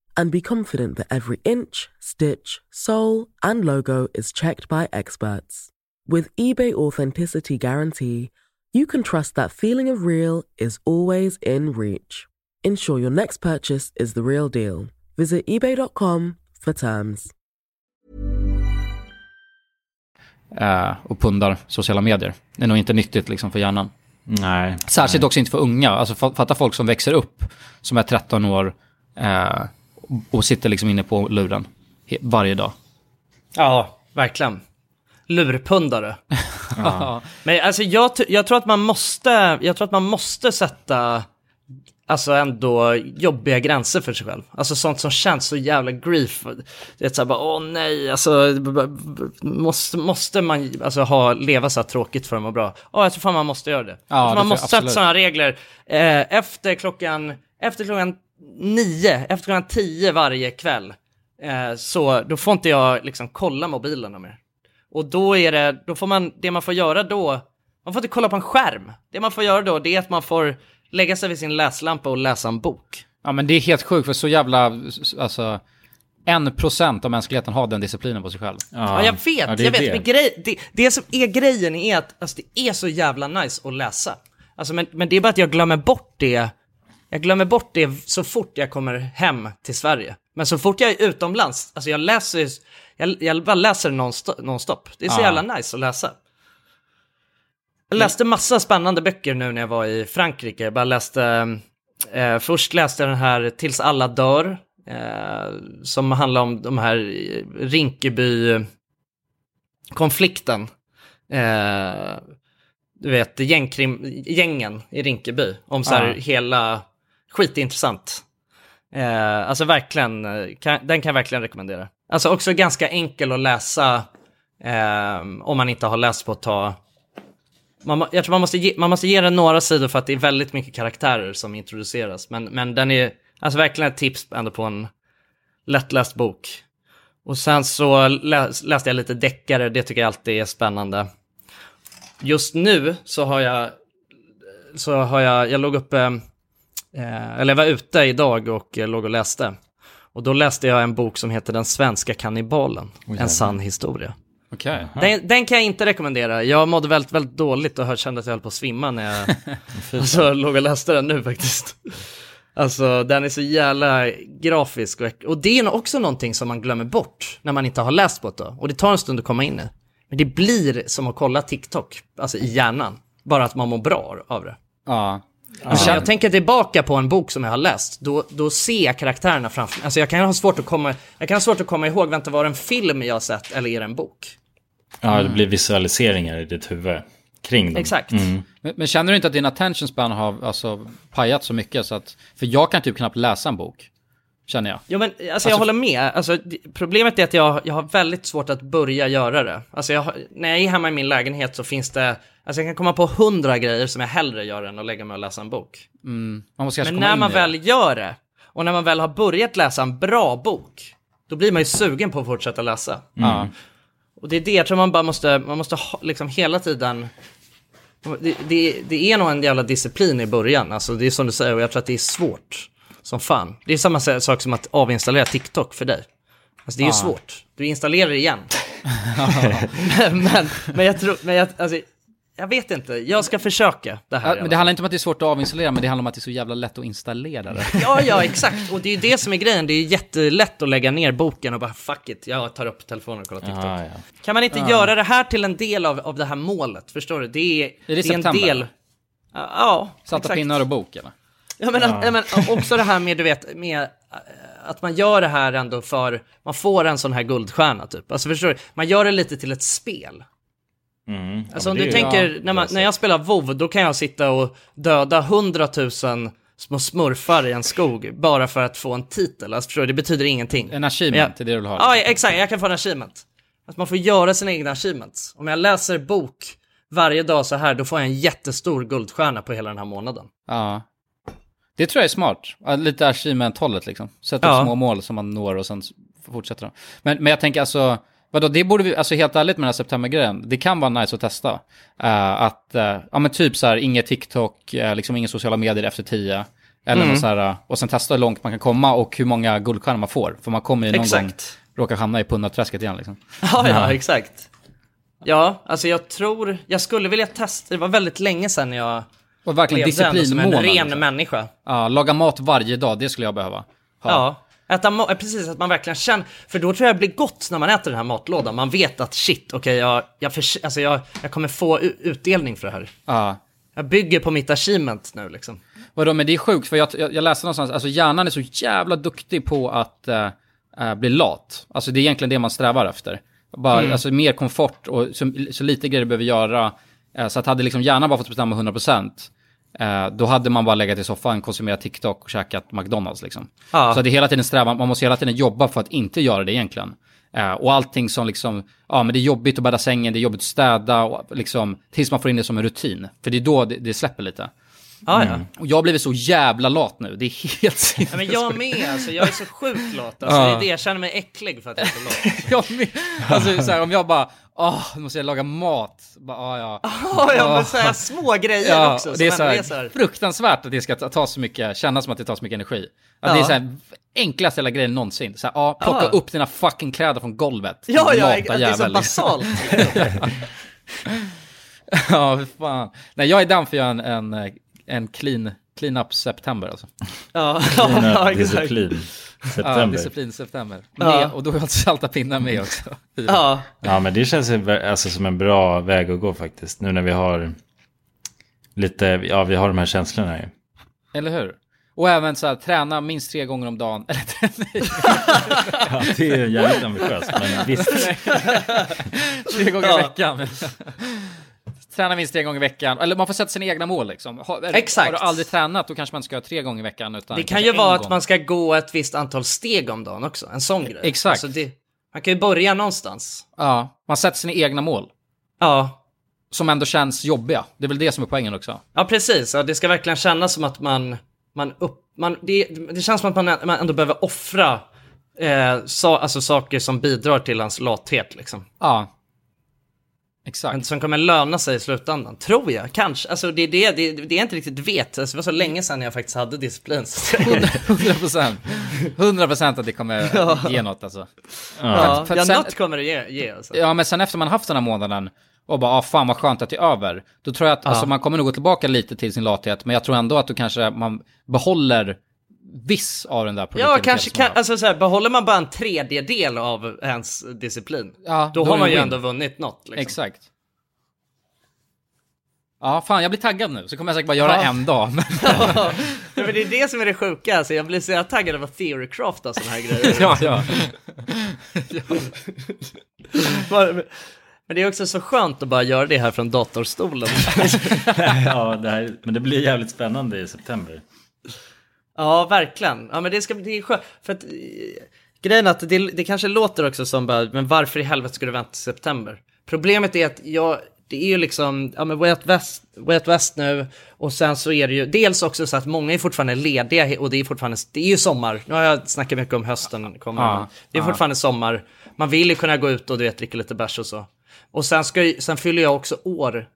and be confident that every inch, stitch, sole, and logo is checked by experts. With eBay Authenticity Guarantee, you can trust that feeling of real is always in reach. Ensure your next purchase is the real deal. Visit eBay.com for terms. eh, och pundar sociala medier. Det är nog inte nyttigt liksom för hjärnan. Nej. Särskilt också inte för unga. Alltså fa- fatta folk som växer upp, som är 13 år eh, och sitter liksom inne på luren varje dag. Ja, verkligen. Lurpundare. Ja. Men alltså jag, jag tror att man måste, jag tror att man måste sätta Alltså ändå jobbiga gränser för sig själv. Alltså sånt som känns så jävla grief. Det är så här bara, åh nej, alltså måste, måste man alltså, ha, leva så här tråkigt för att må bra? Ja, jag tror fan man måste göra det. Ja, det man måste jag sätta sådana regler. Eh, efter klockan, efter klockan nio, efter klockan tio varje kväll. Eh, så då får inte jag liksom kolla mobilerna mer. Och då är det, då får man, det man får göra då, man får inte kolla på en skärm. Det man får göra då, det är att man får lägga sig vid sin läslampa och läsa en bok. Ja men det är helt sjukt för så jävla, alltså, en procent av mänskligheten har den disciplinen på sig själv. Ja, jag vet, jag vet. Men grej, det, det som är grejen är att alltså, det är så jävla nice att läsa. Alltså, men, men det är bara att jag glömmer bort det. Jag glömmer bort det så fort jag kommer hem till Sverige. Men så fort jag är utomlands, alltså jag läser, jag, jag bara läser nonstop. nonstop. Det är så Ja. jävla nice att läsa. Jag läste massa spännande böcker nu när jag var i Frankrike. Jag bara läste, eh, först läste jag den här Tills alla dör, Eh, som handlar om de här Rinkeby-konflikten. Eh, du vet, gängkrim, gängen i Rinkeby. Om så här Ja. hela, skitintressant. Eh, alltså verkligen, eh, kan, den kan jag verkligen rekommendera. Alltså också ganska enkel att läsa eh, om man inte har läst på ett tag. Man, jag tror man måste, ge, man måste ge den några sidor för att det är väldigt mycket karaktärer som introduceras. Men, men den är alltså verkligen ett tips ändå på en lättläst bok. Och sen så läs, läste jag lite deckare, det tycker jag alltid är spännande. Just nu så har jag, så har jag, jag låg uppe, eh, eller jag var ute idag och eh, låg och läste. Och då läste jag en bok som heter Den svenska kannibalen, jävlar. en sann historia. Okej. Den, den kan jag inte rekommendera. Jag mådde väldigt, väldigt dåligt och kände att jag höll på att svimma när jag alltså, låg och läste den nu faktiskt. Alltså den är så jävla grafisk och, och det är också någonting som man glömmer bort när man inte har läst på ett tag. Och det tar en stund att komma in i. Men det blir som att kolla TikTok, alltså i hjärnan. Bara att man mår bra av det. Ja. Alltså, när jag tänker tillbaka på en bok som jag har läst, då, då ser jag karaktärerna framför mig. Alltså jag kan ha svårt att komma, jag kan ha svårt att komma ihåg, vänta var det en film jag har sett eller är det en bok? Ja, det blir visualiseringar i ditt huvud kring dem. Exakt. Mm. Men, men känner du inte att din attention span har alltså, pajat så mycket så att... För jag kan typ knappt läsa en bok. Känner jag. Jo men alltså, jag håller med. Alltså, problemet är att jag, jag har väldigt svårt att börja göra det. Alltså jag, när jag är hemma i min lägenhet så finns det, alltså jag kan komma på hundra grejer som jag hellre gör än att lägga mig och läsa en bok. Mm. Man måste Men när man väl gör det, och när man väl har börjat läsa en bra bok, då blir man ju sugen på att fortsätta läsa. Ja. Och det är det, jag tror man bara måste, man måste ha, liksom hela tiden, det, det, det är nog en jävla disciplin i början, alltså det är som du säger, och jag tror att det är svårt som fan. Det är samma sak som att avinstallera TikTok för dig. Alltså det är ju Ja. svårt, du installerar det igen. men, men, men jag tror, men jag, alltså, jag vet inte, jag ska försöka det här. Ja, men det handlar inte om att det är svårt att avinstallera, men det handlar om att det är så jävla lätt att installera det. Ja, ja, exakt. Och det är ju det som är grejen. Det är ju jättelätt att lägga ner boken och bara fuck it, jag tar upp telefonen och kollar TikTok. Ja, ja. Kan man inte göra det här till en del av, av det här målet? Förstår du? Det är, Är det det är en del... Ja, Ja, Salta exakt. pinnar och bok eller? Ja, men, att- ja, men också det här med, du vet, med eh, att man gör det här ändå för, man får en sån här guldstjärna typ. Alltså förstår du? Man gör det lite till ett spel. Mm. Alltså Ja, om du tänker, ja, när, man, när jag spelar WoW då kan jag sitta och döda hundratusen små smurfar i en skog bara för att få en titel. Alltså förstår du? Det betyder ingenting. En achievement, det är det du vill ha. Ja, exakt. Jag kan få en achievement. Att man får göra sina egna achievements. Om jag läser bok varje dag så här, då får jag en jättestor guldstjärna på hela den här månaden. Ja. Det tror jag är smart. Lite achievement-hållet liksom. Sätta Ja. små mål som man når och sen fortsätter de. Men, men jag tänker alltså, vadå, det borde vi, alltså helt ärligt med den här septembergrejen, det kan vara nice att testa. Eh, att, eh, ja men typ så här, inget TikTok, uh, liksom inga sociala medier efter tio. Eller Mm. så här, och sen testa hur långt man kan komma och hur många guldstjärnor man får. För man kommer ju någon Exakt. gång råka hamna i pundarträsket igen liksom. Ja, ja, exakt. Ja, alltså jag tror, jag skulle vilja testa, det var väldigt länge sedan jag Och verkligen som en disciplinmånad. ren liksom. människa. Ja, laga mat varje dag, det skulle jag behöva. ha. Ja. Äta eh, precis, att man verkligen känner, för då tror jag det blir gott när man äter den här matlådan. Man vet att shit, okej, jag, jag, förs- alltså jag, jag kommer få utdelning för det här. Ja. Jag bygger på mitt achievement nu liksom. Vadå, men det är sjukt för jag, jag, jag läste någonstans, alltså hjärnan är så jävla duktig på att eh, bli lat. Alltså det är egentligen det man strävar efter. Bara, Mm. Alltså mer komfort och så, så lite grejer du behöver göra. Eh, så att hade liksom hjärnan bara fått bestämma 100%, eh, då hade man bara legat i soffan, konsumerat TikTok och käkat McDonalds liksom. Ja. Så det är hela tiden strävan, man måste hela tiden jobba för att inte göra det egentligen. Eh, och allting som liksom, ja men det är jobbigt att bädda sängen, det är jobbigt att städa, och liksom, tills man får in det som en rutin. För det är då det, det släpper lite. Ja, ja. Och jag har blivit så jävla lat nu, det är helt Ja, men jag med, alltså jag är så sjukt lat. Alltså, Ja. det jag känner mig äcklig för att jag är så lat. jag med. Alltså så här, om jag bara, åh, nu måste jag laga mat. Bara, ah, ja. Ja, ja, men så här små grejer ja, också. det är så här, är så här. fruktansvärt att det ska ta, så mycket, kännas som att det tar så mycket energi. Att Ja. Det är så här, enklaste jävla grejen någonsin. Så här, ja, plocka Ja. upp dina fucking kläder från golvet. Ja, ja, Lata det är så basalt. ja, fan. Nej, jag är down för att göra en, en, en clean, clean up september alltså. Ja, Clean ja, exakt. disciplin. Ja, September. disciplin september. Ja. Med, och då är jag salta pinnar med också. Ja. Ja, men det känns alltså, som en bra väg att gå faktiskt. Nu när vi har lite, ja vi har de här känslorna ju. Eller hur? Och även så här, träna minst tre gånger om dagen. Eller Ja, det är jävligt ambitiöst, men visst. tre gånger Ja. i veckan. Träna minst tre gånger i veckan. Eller man får sätta sina egna mål liksom. Har, Exakt. Har du aldrig tränat då kanske man ska göra tre gånger i veckan. Utan Det kan ju vara att man ska gå ett visst antal steg om dagen också, en sån grej. Exakt. Alltså det, man kan ju börja någonstans. Ja, man sätter sina egna mål. Ja. Som ändå känns jobbiga. Det är väl det som är poängen också. Ja, precis. Ja, det ska verkligen kännas som att man, man upp, man, det, det känns som att man, man ändå behöver offra eh, sa, alltså saker som bidrar till hans lathet liksom. Ja. Exakt. Men som kommer löna sig i slutändan, tror jag. Kanske. Alltså det är det, det, det jag inte riktigt vet. Alltså, det var så länge sedan jag faktiskt hade disciplin. så- 100 procent. 100 procent att det kommer Ja. ge något alltså. Ja, För att ja sen- något kommer det ge. ge alltså. Ja, men sen efter man haft den här månaden och bara, ah, fan vad skönt att det är över. Då tror jag att Ja. alltså, man kommer nog gå tillbaka lite till sin lathet, men jag tror ändå att du kanske, man behåller viss av den där Ja, kanske kan, alltså så här, behåller man bara en tredjedel av ens disciplin, Ja, då, då har man ju win. ändå vunnit något. Liksom. Exakt. Ja, fan jag blir taggad nu, så kommer jag säkert bara göra Ja. en dag. Men... ja, men det är det som är det sjuka, alltså, jag blir så jävla taggad av att theorycrafta sådana här grejer. ja, ja. Men men det är också så skönt att bara göra det här från datorstolen. ja, det här, men det blir jävligt spännande i september. Ja, verkligen. Ja, men det ska är skönt. För att, eh, grejen är att det, det kanske låter också som bara, men varför i helvete ska du vänta till september? Problemet är att jag, det är ju liksom, ja men Way Out West, Way Out West nu och sen så är det ju dels också så att många är fortfarande lediga och det är fortfarande, det är ju sommar. Nu har jag snackat mycket om hösten, kommer, Ja, det är ja. fortfarande sommar. Man vill ju kunna gå ut och du vet dricka lite bärs och så. Och sen, ska, sen fyller jag också år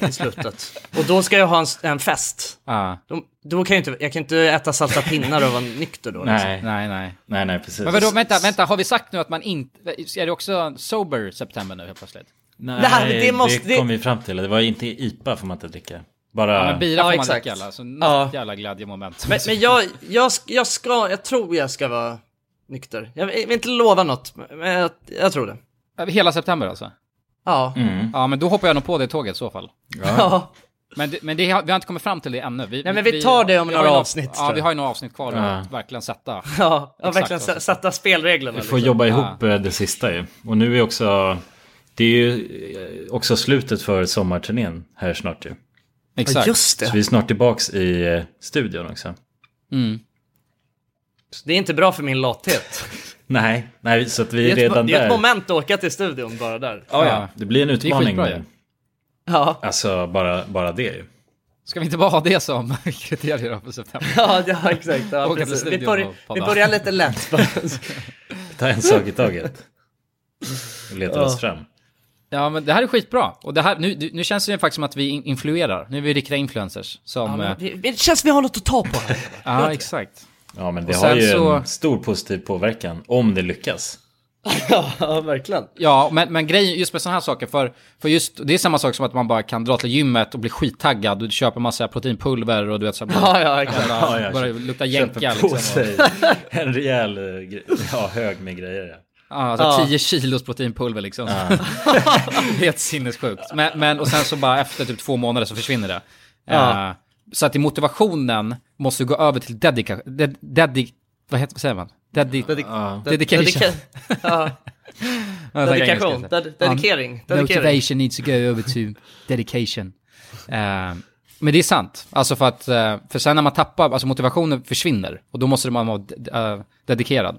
eh, i slutet. Och då ska jag ha en, en fest. Ja. Då, då kan jag inte, jag kan inte äta salta pinnar och vara nykter då. liksom. Nej, nej, nej. Nej, nej, precis. Men vadå, vänta, vänta, har vi sagt nu att man inte, är det också sober september nu helt plötsligt? Nej, Nej, det, det måste- kom vi fram till. Det var inte IPA får man inte dricka. Bara... Ja, men bira Ja, får man dricka alla, så något Ja. jävla glädjemoment. Men, men jag, jag, jag ska, jag tror jag ska vara nykter. Jag vill inte lova något, men jag, jag tror det. Hela september alltså? Ja. Mm. Ja, men då hoppar jag nog på det tåget i så fall. Ja. Men, det, men det, har- vi har inte kommit fram till det ännu. Vi, Nej, men vi tar det om några avsnitt, Ja, vi har ju några avsnitt kvar Ja. att verkligen sätta. Ja, ja verkligen sätta spelreglerna. Vi får liksom. jobba ihop eh, det sista ju. Och nu är också... Det är ju eh, också slutet för sommarturnén här snart ju. Exakt. just det. Så vi är snart tillbaks i eh, studion också. Mm. Det är inte bra för min lathet. Nej, nej så att vi Det är är, ett, redan det är ett där. moment att åka till studion bara där. Ja, ja. Det blir en Det är utmaning skitbra. Ja, Alltså bara, bara det ju. Ska vi inte bara ha det som kriterier för september? ja, ja exakt. Ja, Åka till precis. Vi, börjar, vi börjar lite lätt. Ta en sak i taget. Och leta Ja. oss fram. Ja, men det här är skitbra. Och det här, nu, nu känns det ju faktiskt som att vi in- influerar. Nu är vi riktiga influencers. Som, Ja, men eh, det, känns som vi har något att ta på ja exakt. Ja men det har ju så- en stor positiv påverkan om det lyckas. ja, verkligen. Ja, men, men grejen just med sådana här saker, för, för just, det är samma sak som att man bara kan dra till gymmet och bli skittaggad och du köper massa proteinpulver och du vet så här, Ja, ja, exakt. jävla- Ja, börjar lukta jänka på liksom. sig en rejäl ja, hög med grejer. Ja. Ja, alltså Ja. 10 kilos proteinpulver liksom. Ja. Helt sinnessjukt. Men, men och sen så bara efter typ två månader så försvinner det. Ja. Eh, så att i motivationen måste du gå över till dedika, ded, dedi, vad heter vad säger man? Dedi, Ja. dedication. Jag snackar Dedikation. Ded- dedikering. Dedikering. Motivation needs to go over to dedication. Eh, men det är sant. Alltså för att, eh, för sen när man tappar, alltså motivationen försvinner. Och då måste man vara eh, dedikerad.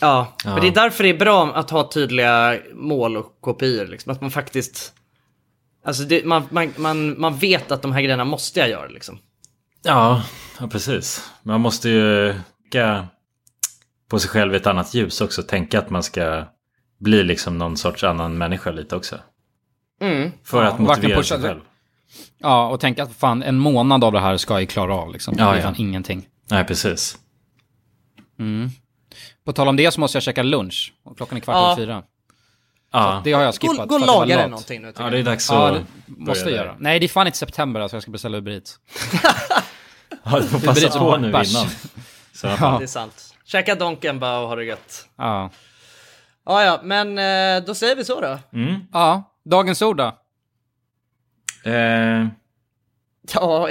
Ja, Ja. men det är därför det är bra att ha tydliga mål och kopior. Liksom. Att man faktiskt... Alltså det, man, man, man, man vet att de här grejerna måste jag göra liksom. Ja, ja, precis. Man måste ju tänka på sig själv i ett annat ljus också. Tänka att man ska bli liksom någon sorts annan människa lite också. Mm. För Ja, att motivera sig själv. Ja, och tänka att fan en månad av det här ska jag klara av liksom. Ja, det är ja. fan ingenting. Nej, precis. Mm. På tal om det så måste jag käka lunch. Och klockan är kvart Ja. över fyra. Ja, Det har jag skippat. Gå, gå och laga dig någonting nu ja det är dags Ja, att det måste jag göra. Nej, det är fan inte september alltså jag ska beställa Uber Eats. Ja, du får passa på nu bärs. innan. Så, Ja. Det är sant. Käka Donken bara och ha det gött. Ja. Ja, ja, men eh, då säger vi så då. Mm. Ja, dagens ord då? Eh, Ja,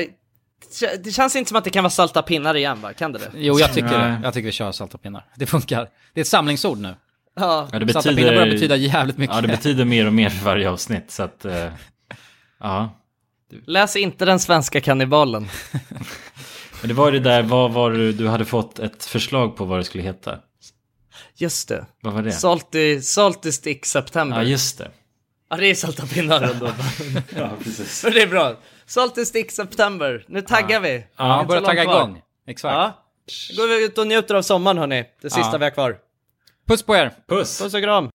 det känns inte som att det kan vara salta pinnar igen va? Kan det det? Jo, jag tycker det. Jag tycker vi kör salta pinnar. Det funkar. Det är ett samlingsord nu. Ja. Ja, det betyder, börjar betyda jävligt mycket. Ja, det betyder mer och mer för varje avsnitt. Så att, eh, ja. Läs inte den svenska kannibalen. Men det var ju det där, vad var det, du hade fått ett förslag på vad det skulle heta. Just det. Vad var det? Salty, salty stick September. Ja, just det. Ja, det är salta pinnar ändå. Ja, precis. Men det är bra. Salty stick September. Nu taggar vi. Ja, börja tagga igång. Exakt. Ja. Går vi ut och njuter av sommaren hörni. Det sista Ja. vi har kvar. Puss på er! Puss! Puss och kram.